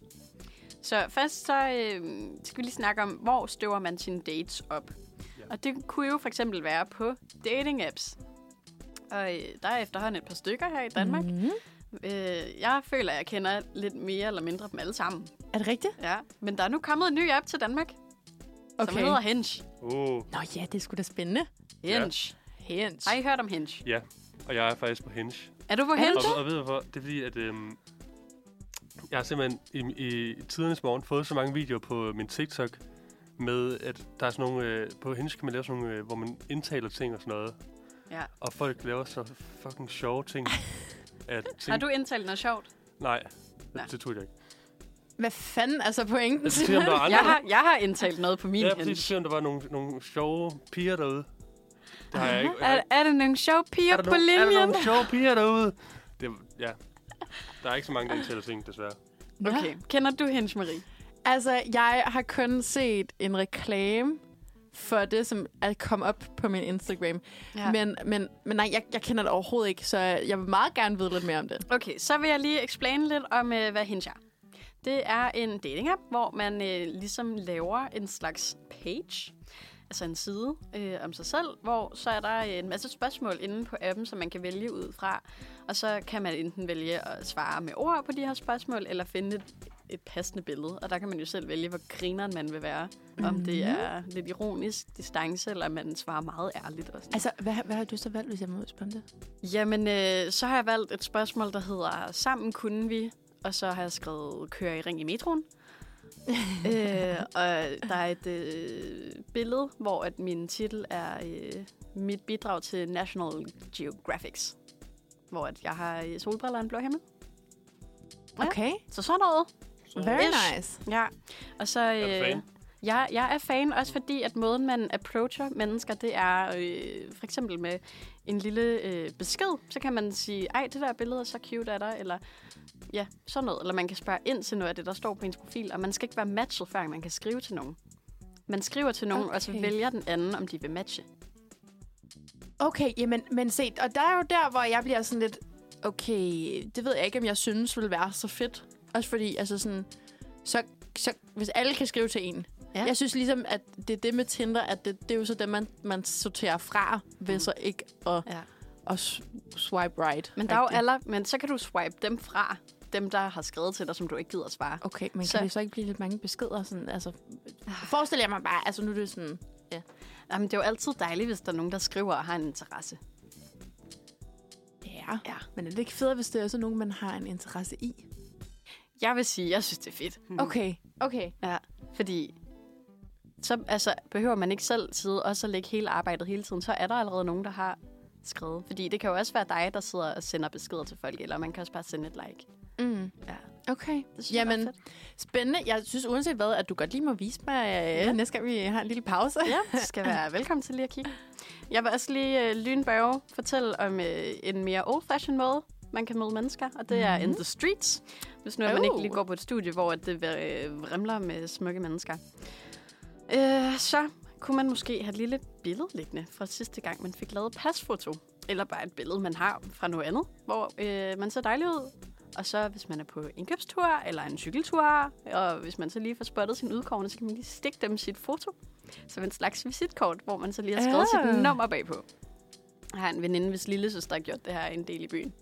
Så først så øh, skal vi lige snakke om, hvor støver man sine dates op. Ja. Og det kunne jo for eksempel være på dating apps. Og øh, der er efterhånden et par stykker her i Danmark. Mm. Øh, jeg føler, at jeg kender lidt mere eller mindre dem alle sammen. Er det rigtigt? Ja, men der er nu kommet en ny app til Danmark, okay. som hedder Hinge. Oh. Nå ja, det er sgu da spændende. Hinge. Hinge. Har I hørt om Hinge? Ja, og jeg er faktisk på Hinge. Er du på Hinge? Og, og ved du hvorfor? Det er fordi, at øhm, jeg har simpelthen i, i tidernes morgen fået så mange videoer på min TikTok, med at der er sådan nogle, øh, på Hinge kan man lave sådan nogle, øh, hvor man indtaler ting og sådan noget. Ja. Og folk laver så fucking sjove ting. (laughs) at ting Har du indtalt noget sjovt? Nej, Nå. det, det tror jeg ikke. Hvad fanden er så pointen? Jeg se, om der er andre. Jeg har, jeg har indtalt noget på min ja, Hinge. Se, om der var nogle, nogle sjove piger derude. Det har jeg ikke. Er, er der nogle sjove piger er der på nogle, Er der linjen? nogle sjove piger derude? Det, ja. Der er ikke så mange, der indtaler ting, desværre. Okay, kender du Hinge, Marie? Altså, jeg har kun set en reklame for det, som er kommet op på min Instagram. Ja. Men, men, men nej, jeg, jeg kender det overhovedet ikke, så jeg vil meget gerne vide lidt mere om det. Okay, så vil jeg lige explain lidt om, øh, hvad Hinge er. Det er en dating-app, hvor man øh, ligesom laver en slags page, altså en side øh, om sig selv, hvor så er der en masse spørgsmål inde på appen, som man kan vælge ud fra. Og så kan man enten vælge at svare med ord på de her spørgsmål, eller finde et, et passende billede. Og der kan man jo selv vælge, hvor grineren man vil være. Mm-hmm. Om det er lidt ironisk distance, eller man svarer meget ærligt. Og sådan. Altså, hvad, hvad har du så valgt, hvis jeg må spørge om det? Jamen, øh, så har jeg valgt et spørgsmål, der hedder Sammen kunne vi, og så har jeg skrevet Køre i ring i metroen. (laughs) øh, og der er et øh, billede, hvor at min titel er øh, mit bidrag til National Geographics. Hvor at jeg har øh, solbriller og en blå himmel. Ja. Okay, Så sådan noget. Very Ish. nice. Ja. Og så... Er du Øh, fan? jeg, jeg er fan også fordi, at måden, man approacher mennesker, det er øh, for eksempel med en lille øh, besked. Så kan man sige, ej, det der billede er så cute af dig, eller ja, sådan noget. Eller man kan spørge ind til noget af det, der står på ens profil, og man skal ikke være matchet, før man kan skrive til nogen. Man skriver til nogen, okay. og så vælger den anden, om de vil matche. Okay, jamen, men se, og der er jo der, hvor jeg bliver sådan lidt, okay, det ved jeg ikke, om jeg synes vil være så fedt. Også fordi, altså sådan, så, så hvis alle kan skrive til en. Ja. Ja. Jeg synes ligesom, at det er det med Tinder, at det, det er jo så det, man, man sorterer fra, ved Mm. så ikke at, Ja. at swipe right. Men der er jo Rigtigt. alle, men så kan du swipe dem fra, dem der har skrevet til dig, som du ikke gider at svare. Okay, men Så- kan det så ikke blive lidt mange beskeder? Sådan, altså, forestiller jeg mig bare, altså nu er det sådan, Jamen, det er jo altid dejligt, hvis der er nogen, der skriver og har en interesse. ja, Ja. men er det ikke fedt, hvis det er sådan nogen, man har en interesse i? Jeg vil sige, jeg synes, det er fedt. Okay, okay. Ja, fordi så altså, behøver man ikke selv sidde og så lægge hele arbejdet hele tiden. Så er der allerede nogen, der har skrevet. Fordi det kan jo også være dig, der sidder og sender beskeder til folk, eller man kan også bare sende et like. Mm. Ja, Okay. det synes Jamen, jeg er fedt. Spændende. Jeg synes uanset hvad, at du godt lige må vise mig øh, ja. næste gang, vi har en lille pause. Ja, du skal være (laughs) velkommen til lige at kigge. Jeg vil også lige uh, lynbørge fortælle om uh, en mere old-fashioned måde, man kan møde mennesker, og det er Mhm. in the streets. Hvis nu at man ikke Oh. lige går på et studie, hvor det uh, vrimler med smukke mennesker. Uh, så kunne man måske have et lille billede liggende fra sidste gang, man fik lavet pasfoto. Eller bare et billede, man har fra noget andet, hvor uh, man ser dejlig ud. Og så hvis man er på indkøbstur eller en cykeltur, og hvis man så lige får spottet sin udkårne, så kan man lige stikke dem sit foto. Som en slags visitkort, hvor man så lige har skrevet Ah. sit nummer bagpå. Jeg har en veninde, hvis lille søster har gjort det her en del i byen.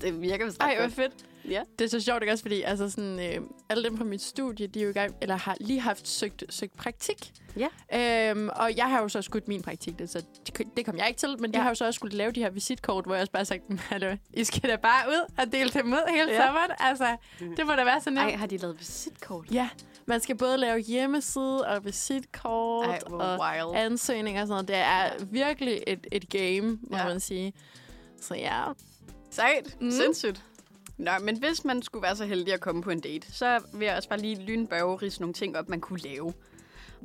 Det virker vist Ej, hvor fedt. Ja. Det er så sjovt, ikke også? Fordi altså sådan, øh, alle dem fra mit studie, de er jo i gang, eller har lige haft søgt, søgt praktik. Ja. Øhm, og jeg har jo så skudt min praktik, det, så det, kom jeg ikke til. Men ja. Jeg har jo så også skulle lave de her visitkort, hvor jeg også bare har sagt, Hallo, I skal da bare ud og dele dem ud hele Ja. sommeren. Altså, det må da være så nemt. Ej, har de lavet visitkort? Ja, man skal både lave hjemmeside og visitkort Ej, og wild. ansøgninger og sådan noget. Det er virkelig et, et game, må Ja. man sige. Så ja, Sejt. Mm. Sindssygt. Nå, men hvis man skulle være så heldig at komme på en date, så vil jeg også bare lige lynbørge rise nogle ting op, man kunne lave.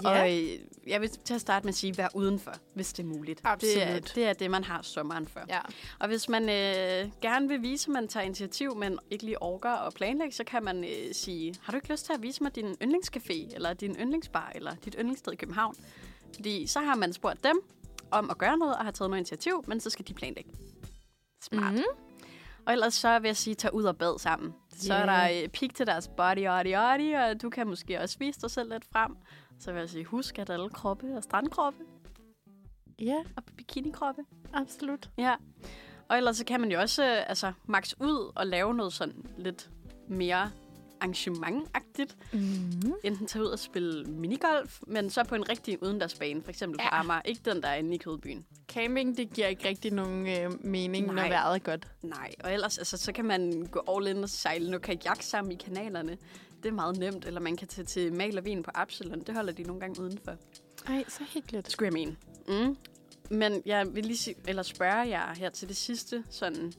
Ja. Og øh, jeg vil til at starte med at sige, vær udenfor, hvis det er muligt. Det er, Absolut. det er det, man har sommeren for. ja. Og hvis man øh, gerne vil vise, at man tager initiativ, men ikke lige orker og planlægge, så kan man øh, sige, har du ikke lyst til at vise mig din yndlingscafé, eller din yndlingsbar, eller dit yndlingssted i København? Fordi så har man spurgt dem om at gøre noget, og har taget noget initiativ, men så skal de planlægge. Smart. Mhm. Og ellers så vil jeg sige, tag ud og bad sammen. Så er Yeah. der øh, pik til deres body, body, body, og du kan måske også vise dig selv lidt frem. Så vil jeg sige, husk at alle kroppe er strandkroppe Ja, og bikinikroppe. absolut. Ja. Og ellers så kan man jo også øh, altså, max ud og lave noget sådan lidt mere arrangementagtigt. Mm. Enten tage ud og spille minigolf, men så på en rigtig udendørsbane, for eksempel ja. på. Amager. Ikke den, der er inde i Kødbyen. Camping, det giver ikke rigtig nogen øh, mening, Nej. når Nej. vejret er godt. Nej, og ellers altså, så kan man gå all in og sejle noget kajak sammen i kanalerne. Det er meget nemt. Eller man kan tage til Mal og Vin på Absalon. Det holder de nogle gange udenfor. Ej, så hyggeligt. Skulle jeg mene. Mm. Men jeg vil lige sige, eller spørge jer her til det sidste, sådan,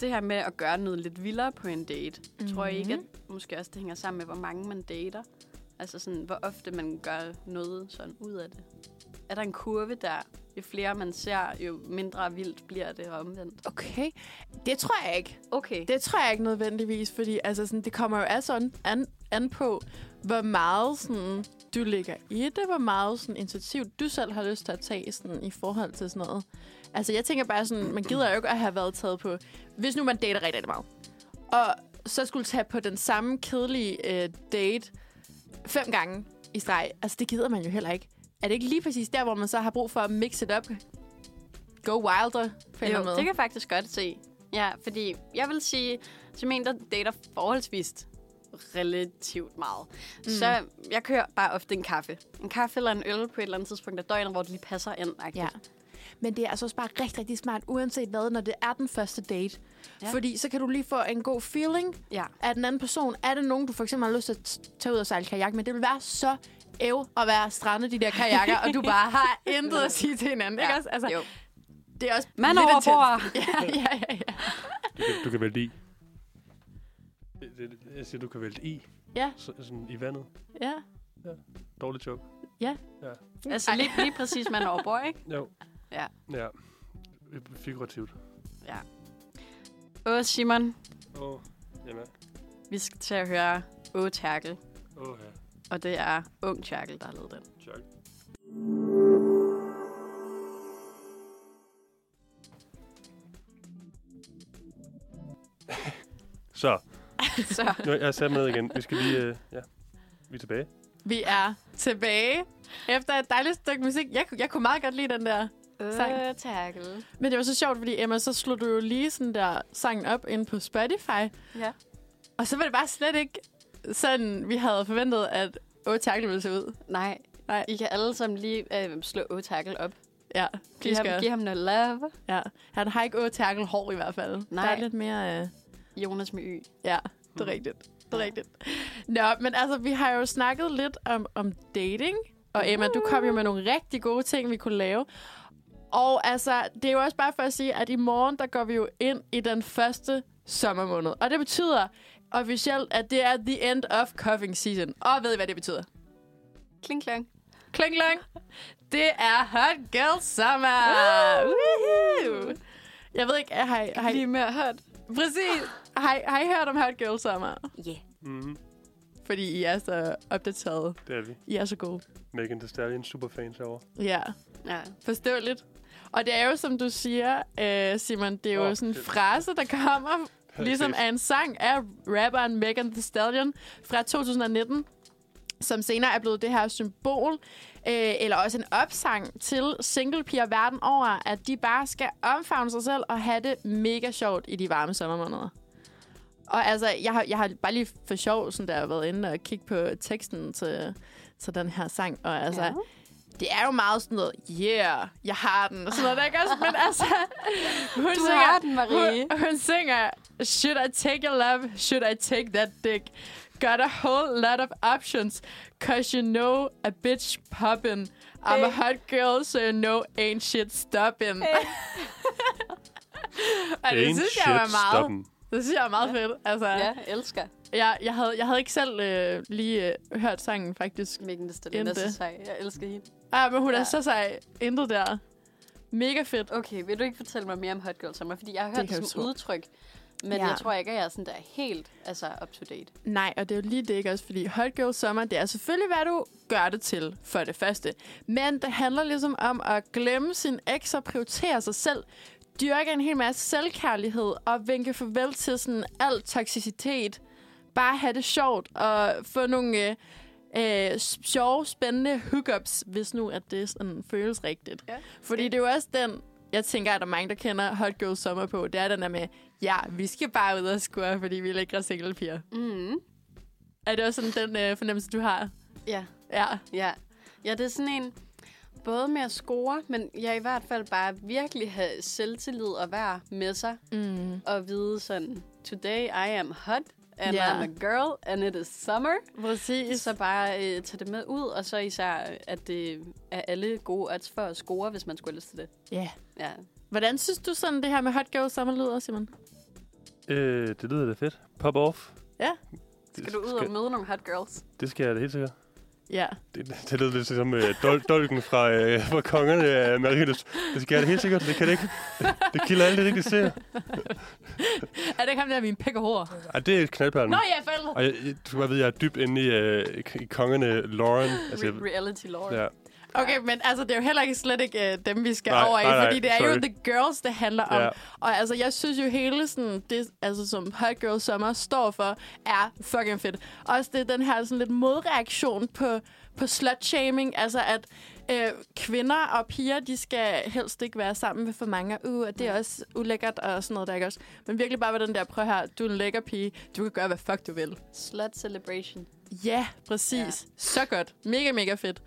det her med at gøre noget lidt vildere på en date, mm-hmm. tror jeg ikke, at måske også det hænger sammen med, hvor mange man dater? Altså sådan, hvor ofte man gør noget sådan ud af det. Er der en kurve der? Jo flere man ser, jo mindre vildt bliver det og omvendt. Okay, det tror jeg ikke. Okay. Det tror jeg ikke nødvendigvis, fordi altså, sådan, det kommer jo altså an, an, an på, hvor meget sådan, du ligger i det, hvor meget sådan, initiativ du selv har lyst til at tage sådan, i forhold til sådan noget. Altså, jeg tænker bare sådan, man gider jo ikke at have været taget på, hvis nu man dater rigtig, meget, og så skulle tage på den samme kedelige øh, date fem gange i streg. Altså, det gider man jo heller ikke. Er det ikke lige præcis der, hvor man så har brug for at mix it up? Go wilder, på en Jo, anden det måde. kan jeg faktisk godt se. Ja, fordi jeg vil sige, som en, der dater forholdsvis relativt meget. Mm. Så jeg kører bare ofte en kaffe. En kaffe eller en øl på et eller andet tidspunkt af døgnet, hvor det lige passer ind. Ja. Men det er altså også bare rigtig, rigtig smart, uanset hvad, når det er den første date. Ja. Ja. Fordi så kan du lige få en god feeling ja. af den anden person. Er det nogen, du for eksempel har lyst til at tage ud og sejle kajak med? Det vil være så æv at være strandet de der kajakker, og du (laughs) bare har intet at sige til hinanden. Ikke også? Altså, jo. det er også lidt over bord! (laughs) Ja, ja, ja, ja. Du kan, du kan vælte i. Jeg siger, du kan vælte i. Ja. Så, sådan i vandet. ja. Dårligt joke. Altså lige, lige præcis mand over bord, ikke? Jo. Ja. Ja. Figurativt. Åh, Simon, Åh, oh, jamen. vi skal til at høre Åh, Terkel. Åh, oh, ja. Og det er Ung Terkel, der har lavet den. Chuck. (laughs) Så, (laughs) Så, nu er jeg sat med igen. Vi skal lige... Uh, ja, vi er tilbage. Vi er tilbage efter et dejligt stykke musik. Jeg, jeg kunne meget godt lide den der. Sang. Åh, Terkel. Men det var så sjovt, fordi Emma, så slog du jo lige sådan der sangen op ind på Spotify. Ja. Og så var det bare slet ikke sådan, vi havde forventet, at Åh, Tackle ville se ud. Nej, Nej. I kan alle sammen lige øh, slå Åh, Terkel op. Ja, Giv ham, skal. giv ham noget love. Ja. Han har ikke Åh, Tackle hår i hvert fald. Nej. Der er lidt mere... Øh, Jonas med Y. ja, det er rigtigt. Det er rigtigt. Nå, men altså, vi har jo snakket lidt om, om dating. Og Emma, du kom jo med nogle rigtig gode ting, vi kunne lave. Og altså, det er jo også bare for at sige, at i morgen, der går vi jo ind i den første sommermåned. Og det betyder officielt, at det er the end of cuffing season. Og ved I, hvad det betyder? Kling, klang. Kling, klang. Det er Hot Girl Summer. Woohoo! Jeg ved ikke, har I, har I, Lige mere hørt. præcis. Har, I, har I hørt om Hot Girl Summer? Yeah. Mm-hmm. Fordi I er så opdateret. Det er vi. I er så gode. Megan Thee Stallion, superfans herovre. Ja, Ja. forståeligt. Og det er jo, som du siger, øh, Simon, det er jo sådan en frase, der kommer (laughs) ligesom af en sang af rapperen Megan Thee Stallion fra 2019, som senere er blevet det her symbol, øh, eller også en opsang til singlepiger verden over, at de bare skal omfavne sig selv og have det mega sjovt i de varme sommermåneder. Og altså, jeg har, jeg har bare lige for sjov sådan der været inde og kigge på teksten til, til den her sang. Og altså, ja. Det er jo meget sådan noget, yeah, jeg har den, og sådan noget, der ikke også? Men (laughs) altså, hun Du synger, har den, Marie. Hun, hun synger, should I take your love, should I take that dick? Got a whole lot of options, cause you know a bitch poppin'. I'm a hot girl, so you know ain't shit stopping. Hey. (laughs) og det Ain't synes shit jeg var meget, stopping. det synes jeg er meget fedt. Altså, Ja, elsker. jeg, jeg, havde, jeg havde ikke selv øh, lige øh, hørt sangen, faktisk. Megan Thee Stallion er så sej. Jeg elsker hende. Ah, men hun ja. Er så sej. Intet der. Mega fedt. Okay, vil du ikke fortælle mig mere om Hot Girl Summer? Fordi jeg har hørt det, det som udtryk. Men Ja. jeg tror ikke, at jeg er sådan der helt altså, up to date. Nej, og det er jo lige det, ikke også? Fordi Hot Girl Summer, det er selvfølgelig, hvad du gør det til, for det første. Men det handler ligesom om at glemme sin eks og prioritere sig selv. Dyrke en hel masse selvkærlighed og vinke farvel til sådan al toksicitet. Bare have det sjovt og få nogle øh, øh, sjove, spændende hookups, hvis nu at det sådan føles rigtigt. Ja. Fordi det er jo også den, jeg tænker, at der er mange, der kender Hot Girl Summer på. Det er den der med, ja, vi skal bare ud og score, fordi vi er lækre single piger. Mm. Er det også sådan den øh, fornemmelse, du har? Ja, Ja. ja. Ja, det er sådan en... Både med at score, men jeg i hvert fald bare virkelig have selvtillid og være med sig. Mm. Og vide sådan, today I am hot, and Ja. I'm a girl, and it is summer. Præcis. Så bare øh, tage det med ud, og så især, at det er alle gode odds for at score, hvis man skulle lyst til det. Ja. Ja. Hvordan synes du sådan, det her med Hot Girl Summer lyder, Simon? Øh, det lyder da fedt. Pop off. Ja. Skal du ud og møde nogle hot girls? Det skal jeg da helt sikkert. Ja. Det, det lyder lidt som øh, dol, dolken fra, øh, (laughs) fra kongerne af Marius. Det skal jeg helt sikkert. Det kan det ikke. Det kilder alle det ikke, ser. Er det ikke ham der, min pæk og hår? Ej, det er knaldperlen. Nå, ja, forældre. Og jeg, du skal bare vide, jeg er dybt inde i, øh, i, kongerne Lauren. Altså, Re- reality lord. ja. Okay, men altså, det er jo heller ikke slet ikke uh, dem, vi skal Nej, over i, nej, nej, fordi det er jo sorry. The Girls, det handler om. Ja. Og altså, jeg synes jo hele sådan, det, altså, som Hot Girl Summer står for, er fucking fedt. Også det den her sådan lidt modreaktion på, på slut-shaming. Altså, at øh, kvinder og piger, de skal helst ikke være sammen med for mange. Uh, og det er også ulækkert og sådan noget, der ikke også. Men virkelig bare være den der, prøv her, du er en lækker pige. Du kan gøre, hvad fuck du vil. Slut celebration. Ja, præcis. Ja. Så godt. Mega, mega fedt.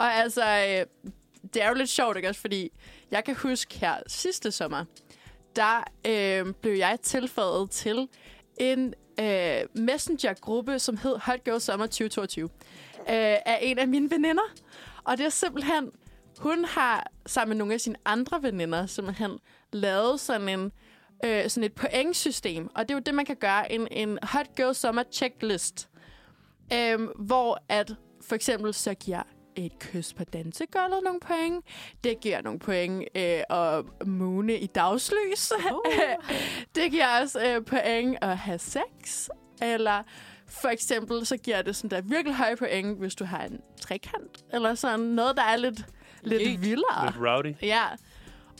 Og altså, øh, det er jo lidt sjovt, ikke også? Fordi jeg kan huske her sidste sommer, der øh, blev jeg tilføjet til en øh, messenger-gruppe, som hed Hot Girl Summer 2022, øh, af en af mine veninder. Og det er simpelthen, hun har sammen med nogle af sine andre veninder simpelthen lavet sådan en øh, sådan et pointsystem. Og det er jo det, man kan gøre. En, en Hot Girl Summer checklist. øh, hvor at for eksempel så giver et kys på dansegulvet nogle point. Det giver nogle point øh, at moone i dagslys. Oh. (laughs) det giver også øh, point at have sex. Eller for eksempel så giver det sådan der virkelig høje point, hvis du har en trekant. Eller sådan noget, der er lidt, lidt Helt. vildere. Lidt rowdy. Ja.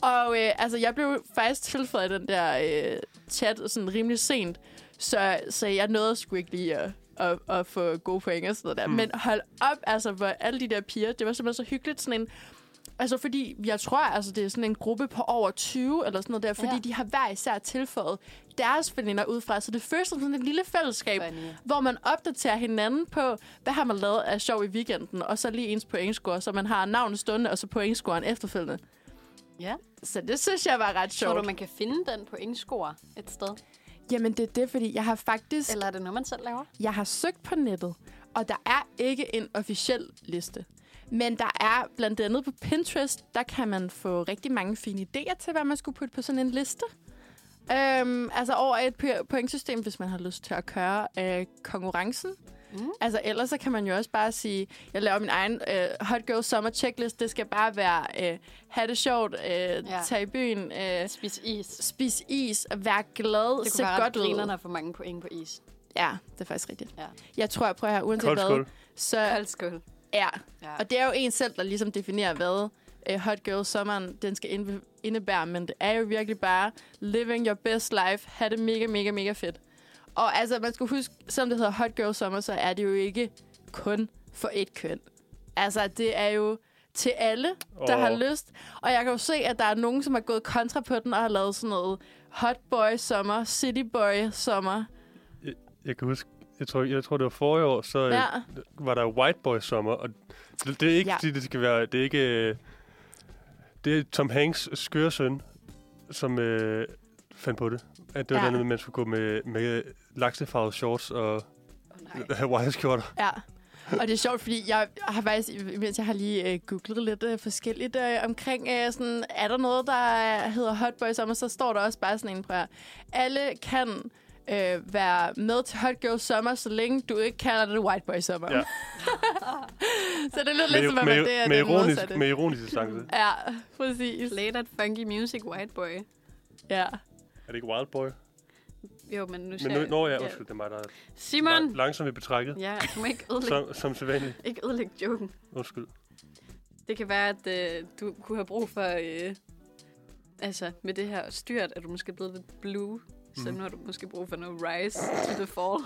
Og øh, altså, jeg blev faktisk tilføjet i den der øh, chat sådan rimelig sent. Så, så jeg nåede sgu ikke lige at, at, at få gode point og sådan noget der. Hmm. Men hold op, altså, hvor alle de der piger, det var simpelthen så hyggeligt. Sådan en, altså, fordi jeg tror, altså, det er sådan en gruppe på over 20 eller sådan noget der. Fordi Ja. de har hver især tilføjet deres veninder ud fra. Så det føles som sådan et lille fællesskab, Funny. hvor man opdaterer hinanden på, hvad har man lavet af sjov i weekenden, og så lige ens pointscore, så man har navnet stående, og så pointscoren efterfølgende. Ja. Så det synes jeg var ret Tror sjovt. du, man kan finde den på score et sted? Jamen, det er det, fordi jeg har faktisk Eller er det noget, man selv laver? jeg har søgt på nettet, og der er ikke en officiel liste. Men der er blandt andet på Pinterest, der kan man få rigtig mange fine idéer til, hvad man skulle putte på sådan en liste. Øhm, altså over et po- pointsystem, hvis man har lyst til at køre øh, konkurrencen. Mm. Altså ellers så kan man jo også bare sige, jeg laver min egen øh, Hot Girl Summer checklist. Det skal bare være øh, have det sjovt, øh, ja. tage i byen, øh, Spis is. spise is, være glad, Det se kunne være godt ud. grinerne at få mange point på is. Ja, det er faktisk rigtigt. Ja. Jeg tror, jeg prøver her, uanset Kold hvad, skål. så Kold skål. ja. Ja. Og det er jo en selv, der ligesom definerer, hvad uh, Hot Girl Sommeren den skal indebære, men det er jo virkelig bare living your best life, have det mega, mega, mega fedt. Og altså, man skal huske, selvom det hedder Hot Girl Summer, så er det jo ikke kun for et køn. Altså, det er jo til alle, der Åh. har lyst. Og jeg kan jo se, at der er nogen, som har gået kontra på den og har lavet sådan noget Hot Boy Summer, City Boy Summer. jeg kan huske, jeg tror, jeg tror det var forrige år, så ja. Var der White Boy Sommer, og det, det er ikke, Ja. fordi det skal være, det er ikke, øh, det er Tom Hanks skøre søn, som øh, fandt på det. At det var Ja. ja. noget, med, at man skulle gå med, med laksefarvede shorts og nej. (laughs) Hawaii-skjorter. Ja. Og det er sjovt, fordi jeg har faktisk, mens jeg har lige øh, googlet lidt øh, forskelligt øh, omkring, øh, sådan, er der noget, der hedder Hot Boy Summer, så står der også bare sådan en på her. Alle kan øh, være med til Hot Girl Summer, så længe du ikke kalder det White Boy Summer. Ja. (laughs) så det lyder lidt som om, at det er med, den ironisk, modsatte. med ironisk distance. Ja, præcis. Play that funky music, white boy. Ja. Er det ikke Wild Boy? Jo, men nu Men nu, når jeg, undskyld, det er mig, der er Simon! lang, langsomt i betrækket. Ja, du må ikke ødelægge, Som, som sædvanligt. (laughs) ikke ødelægge joken. Undskyld. Det kan være, at øh, du kunne have brug for... Øh, altså, med det her styrt, at du måske er blevet lidt blue. Mm. Så nu har du måske brug for noget rise to the fall.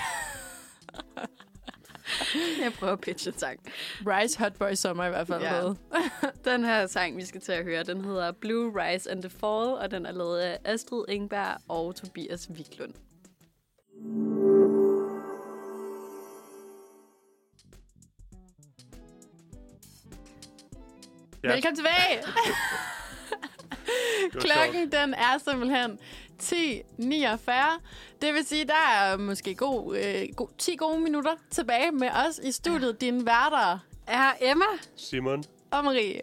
(laughs) (laughs) jeg prøver at pitche en sang. Rise Hot Boy Summer i hvert fald. Ja. (laughs) Den her sang, vi skal til at høre, den hedder Blue Rise and the Fall, og den er lavet af Astrid Ingberg og Tobias Wiklund. Ja. Velkommen tilbage! (laughs) Klokken den er simpelthen 10.49. Det vil sige, der er måske god, øh, god, 10 gode minutter tilbage med os i studiet. Dine værter Er Emma? Simon. og Marie.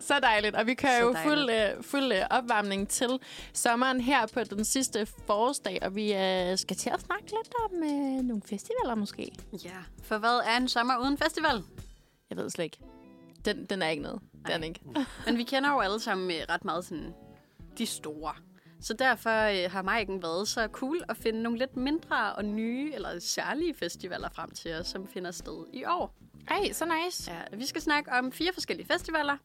Så dejligt. Og vi kører jo fuld, øh, fuld øh, opvarmning til sommeren her på den sidste forårsdag. Og vi øh, skal til at snakke lidt om øh, nogle festivaler måske. Ja. For hvad er en sommer uden festival? Jeg ved slet ikke. Den, den er ikke noget. Det er den ikke. Men vi kender jo alle sammen øh, ret meget sådan de store. Så derfor øh, har Maiken været så cool at finde nogle lidt mindre og nye eller særlige festivaler frem til os, som finder sted i år. Ej, så nice. Ja, vi skal snakke om fire forskellige festivaler.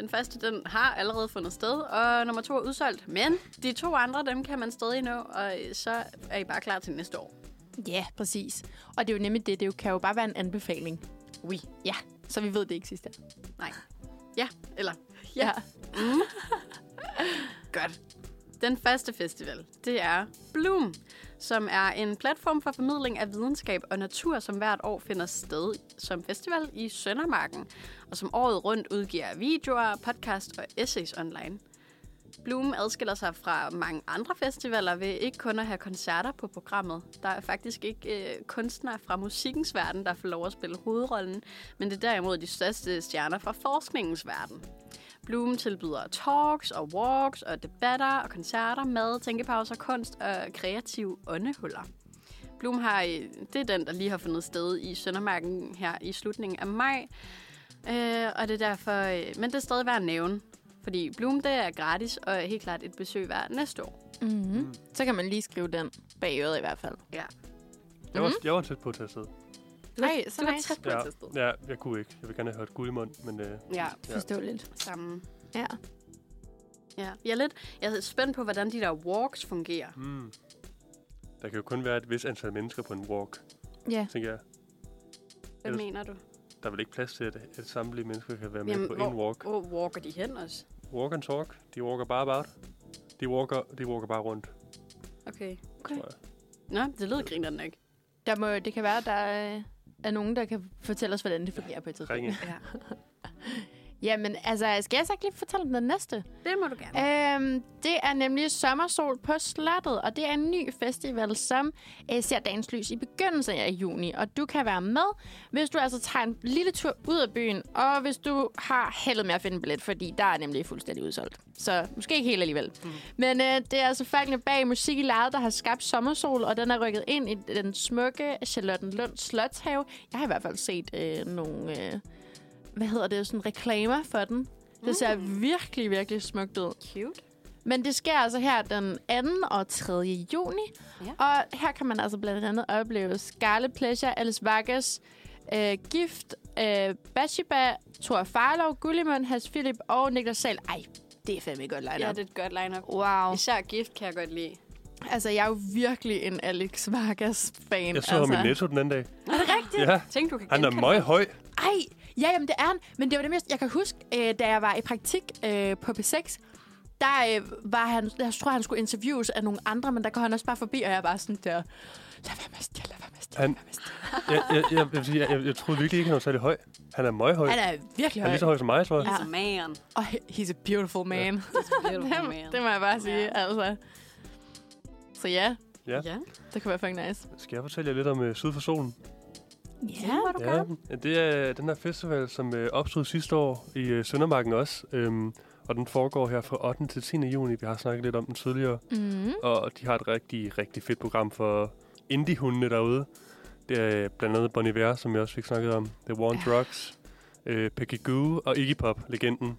Den første, den har allerede fundet sted, og nummer to er udsolgt. Men de to andre, dem kan man stadig nå, og øh, så er I bare klar til næste år. Ja, præcis. Og det er jo nemlig det. Det jo- kan jo bare være en anbefaling. Oui. Ja, så vi ved det ikke sidste. Ja, eller Ja. Mm. (laughs) Godt. Den første festival, det er Bloom, som er en platform for formidling af videnskab og natur, som hvert år finder sted som festival i Søndermarken, og som året rundt udgiver videoer, podcast og essays online. Bloom adskiller sig fra mange andre festivaler ved ikke kun at have koncerter på programmet. Der er faktisk ikke øh, kunstnere fra musikkens verden, der får lov at spille hovedrollen, men det er derimod de største stjerner fra forskningens verden. Bloom tilbyder talks og walks og debatter og koncerter, mad, tænkepauser, kunst og kreative åndehuller. Bloom har, øh, det er den, der lige har fundet sted i Søndermarken her i slutningen af maj. Øh, og det er derfor, øh, men det er stadig værd at nævne. Fordi Bloom, det er gratis og helt klart et besøg hver næste år. Mm-hmm. Så kan man lige skrive den bag øret i hvert fald. Ja. Jeg var, jeg var tæt på at tage afsted. Nej, så det var nice. tæt på Ja, afsted. ja, jeg kunne ikke. Jeg vil gerne have hørt guld i mund, men øh, Ja, Forståeligt. sammen. Ja. Ja. Jeg er lidt jeg er spændt på, hvordan de der walks fungerer. mm, der kan jo kun være et vis antal mennesker på en walk, Ja. tænker jeg. Hvad Ellers- mener du? Der er vel ikke plads til, at, at samtlige mennesker kan være med Jamen, på hvor- en walk. Hvor walker de hen også? Walk and talk. De walker bare about. De walker, de walker bare rundt, Okay. jeg. Nå, det griner den ikke. Der må, det kan være, der er, er nogen, der kan fortælle os, hvordan det fungerer på et tidspunkt. Ringe. Ja. (laughs) Jamen, altså, skal jeg så ikke lige fortælle om den næste? Det må du gerne. Øhm, det er nemlig Sommersol på Slottet, og det er en ny festival, som øh, ser dagens lys i begyndelsen af juni. Og du kan være med, hvis du altså tager en lille tur ud af byen, og hvis du har heldet med at finde en billet, fordi der er nemlig fuldstændig udsolgt. Så måske ikke helt alligevel. Mm. Men øh, det er altså folkene bag Musik i Lejet, der har skabt Sommersol, og den er rykket ind i den smukke Charlottenlund Slotshave. Jeg har i hvert fald set øh, nogle... Øh, hvad hedder det? Sådan reklamer for den. Det ser virkelig, virkelig smukt ud. Cute. Mm. Men det sker altså her den 2. og 3. juni. Ja. Og her kan man altså blandt andet opleve Scarlet Pleasure, Alice Vargas, øh, Gift, øh, Bashiba, Thor Farlov, Gullimund, Hans Philip og Niklas Sahl. Ej, det er fandme et godt line Ja, det er et godt line-up. Wow. Især gift kan jeg godt lide. Altså, jeg er jo virkelig en Alex Vargas-fan. Jeg så ham altså. i Netto den anden dag. Er det rigtigt? Ja, Tænk, du kan han er meget ham. høj. Ej, ja, jamen det er han. Men det var det mest, jeg kan huske, øh, da jeg var i praktik øh, på P6, der øh, var han, jeg tror, han skulle interviews af nogle andre, men der går han også bare forbi, og jeg var sådan der, Lad være med at stjæle, lad være med at stjæle, Han- lad være med. (laughs) Jeg, jeg, jeg, jeg, sige, jeg, jeg, jeg troede virkelig ikke, han var særlig høj. Han er møghøj. Han Han er virkelig er høj. lige så høj som mig, tror jeg. He's a man. Og he- he's a beautiful man. He's a beautiful (laughs) det, man. det må jeg bare sige, Ja. altså. Så ja, Ja. Ja. det kunne være fucking nice. Skal jeg fortælle jer lidt om uh, Syd for Solen? Ja, du Ja, gerne. det er den her festival, som uh, opstod sidste år i uh, Søndermarken også. Um, og den foregår her fra 8. til 10. juni. Vi har snakket lidt om den tidligere. Mm. Og de har et rigtig, rigtig fedt program for indie-hundene derude. Det er blandt andet Bon Iver, som jeg også fik snakket om. The War on Ja. Drugs. Uh, Peggy Goo og Iggy Pop, legenden.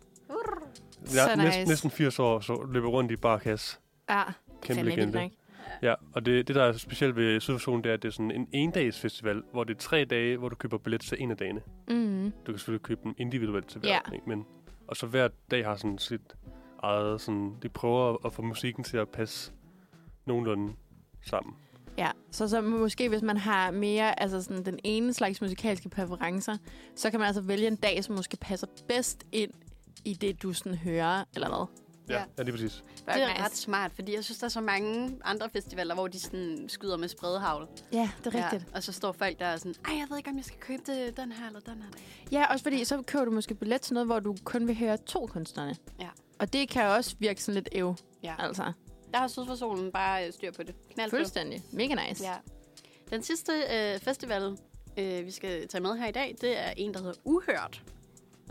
Så Ja, nice. næsten, næsten 80 år, så løber rundt i barkas. Ja, Kæmpe vildt legende. nok. Ja, og det, det, der er specielt ved Sydforsonen, det er, at det er sådan en endags festival, hvor det er tre dage, hvor du køber billet til en af dagene. Mm. Du kan selvfølgelig købe dem individuelt til hver, Ja. ikke? men og så hver dag har sådan sit eget, sådan, de prøver at, at få musikken til at passe nogenlunde sammen. Ja, så, så måske hvis man har mere, altså sådan den ene slags musikalske præferencer, så kan man altså vælge en dag, som måske passer bedst ind i det, du sådan hører, eller hvad. Ja, Ja. lige præcis. Det er ret smart, fordi jeg synes, der er så mange andre festivaler, hvor de sådan skyder med spredhavl. Ja, det er rigtigt. Ja, og så står folk der og sådan, ej, jeg ved ikke, om jeg skal købe det, den her eller den her. Ja. også fordi så køber du måske billet til noget, hvor du kun vil høre to kunstnerne. Ja. Og det kan også virke sådan lidt ev, Ja. altså. Der har for Solen bare styr på det. Knald på. Fuldstændig. Mega nice. Ja. Den sidste øh, festival, øh, vi skal tage med her i dag, det er en, der hedder Uhørt.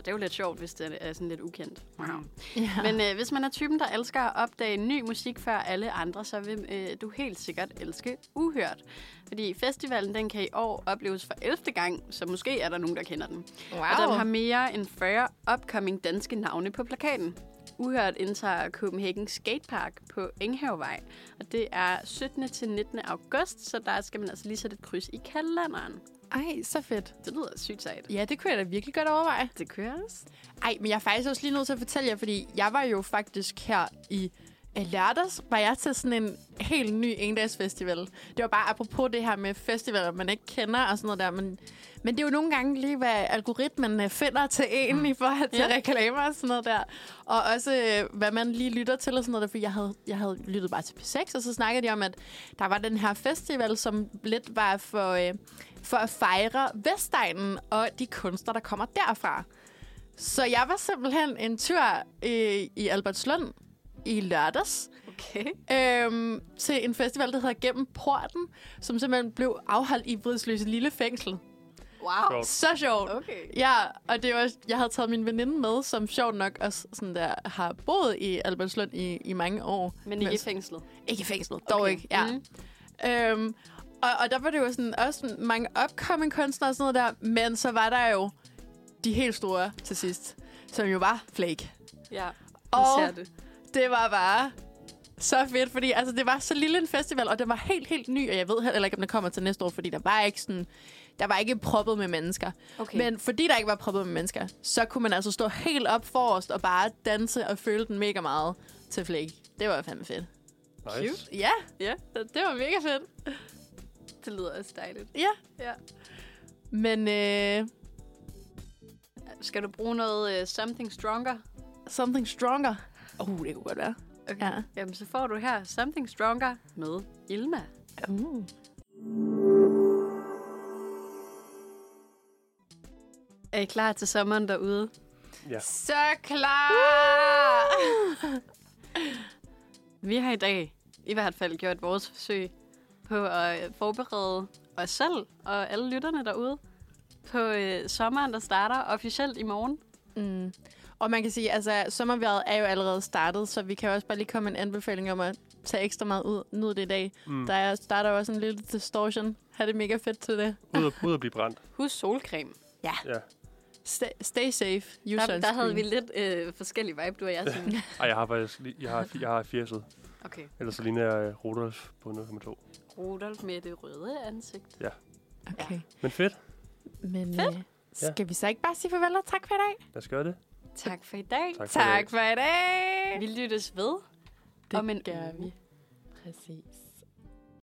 Det er jo lidt sjovt, hvis det er sådan lidt ukendt. Wow. ja. Men øh, hvis man er typen, der elsker at opdage ny musik før alle andre, så vil øh, du helt sikkert elske Uhørt. Fordi festivalen den kan i år opleves for 11. gang, så måske er der nogen, der kender den. wow. Og den har mere end 40 upcoming danske navne på plakaten. Uhørt indtager Copenhagen Skatepark på Enghavevej, og det er 17. til 19. august, så der skal man altså lige sætte et kryds i kalenderen. Ej, så fedt. Det lyder sygt sejt. Ja, det kunne jeg da virkelig godt overveje. Det kører også. Ej, men jeg er faktisk også lige nødt til at fortælle jer, fordi jeg var jo faktisk her i lørdags, var jeg til sådan en helt ny endagsfestival. Det var bare apropos det her med festivaler, man ikke kender og sådan noget der, men, men det er jo nogle gange lige, hvad algoritmen øh, finder til en i forhold til Ja. reklamer og sådan noget der. Og også, øh, hvad man lige lytter til og sådan noget der, fordi jeg havde, jeg havde lyttet bare til P6, og så snakkede de om, at der var den her festival, som lidt var for, øh, for at fejre Vestegnen og de kunstnere, der kommer derfra. Så jeg var simpelthen en tur i, i Albertslund i lørdags Okay. øhm, til en festival, der hedder Gennem Porten, som simpelthen blev afholdt i Vridsløse Lille Fængsel. Wow. Så sjovt. Okay. Ja, og det var, jeg havde taget min veninde med, som sjovt nok også sådan der, har boet i Albertslund i, i mange år. Men ikke i fængslet. Ikke i fængslet, dog Okay. ikke. Ja. Mhm. Øhm, og, og der var det jo sådan, også mange upcoming kunstnere og sådan noget der, men så var der jo de helt store til sidst, som jo var Flake. Ja, Og det. Det var bare så fedt, fordi altså, det var så lille en festival, og den var helt, helt ny, og jeg ved heller ikke, om den kommer til næste år, fordi der var ikke sådan, der var ikke proppet med mennesker. Okay. Men fordi der ikke var proppet med mennesker, så kunne man altså stå helt op forrest og bare danse og føle den mega meget til Flake. Det var fandme fedt. Nice. Ja, ja, det var mega fedt. det lyder også dejligt. Ja. Ja. Men øh, Skal du bruge noget uh, Something Stronger? something stronger. Oh, det kunne godt være. Okay. Ja. Jamen, så får du her Something Stronger med Ilma. Uh. Er I klar til sommeren derude? Ja. Så klar! (laughs) Vi har i dag i hvert fald gjort vores forsøg på at øh, forberede os selv og alle lytterne derude på øh, sommeren, der starter officielt i morgen. Mm. Og man kan sige, altså sommervejret er jo allerede startet, så vi kan også bare lige komme en anbefaling om at tage ekstra meget ud, nyde det i dag. Mm. Der er, starter jo også en lille distortion. Ha' det mega fedt til det. Ud, at, ud at blive brændt. (laughs) Husk solcreme. Ja. Stay, stay safe. Use Der, der havde vi lidt øh, forskellige vibe, du og jeg. Signe. (laughs) Ej, jeg har faktisk lige- jeg har, jeg har fjerset. Okay. Ellers så ligner jeg øh, Rudolf på 0,2. Rudolf med det røde ansigt. Okay. Men fedt. Men Fedt. øh, skal vi så ikke bare sige farvel og tak for i dag? Lad os gøre det. Tak for i dag. Tak for i dag. Tak for i dag. Vi lyttes ved. Det om en gør vi. Præcis.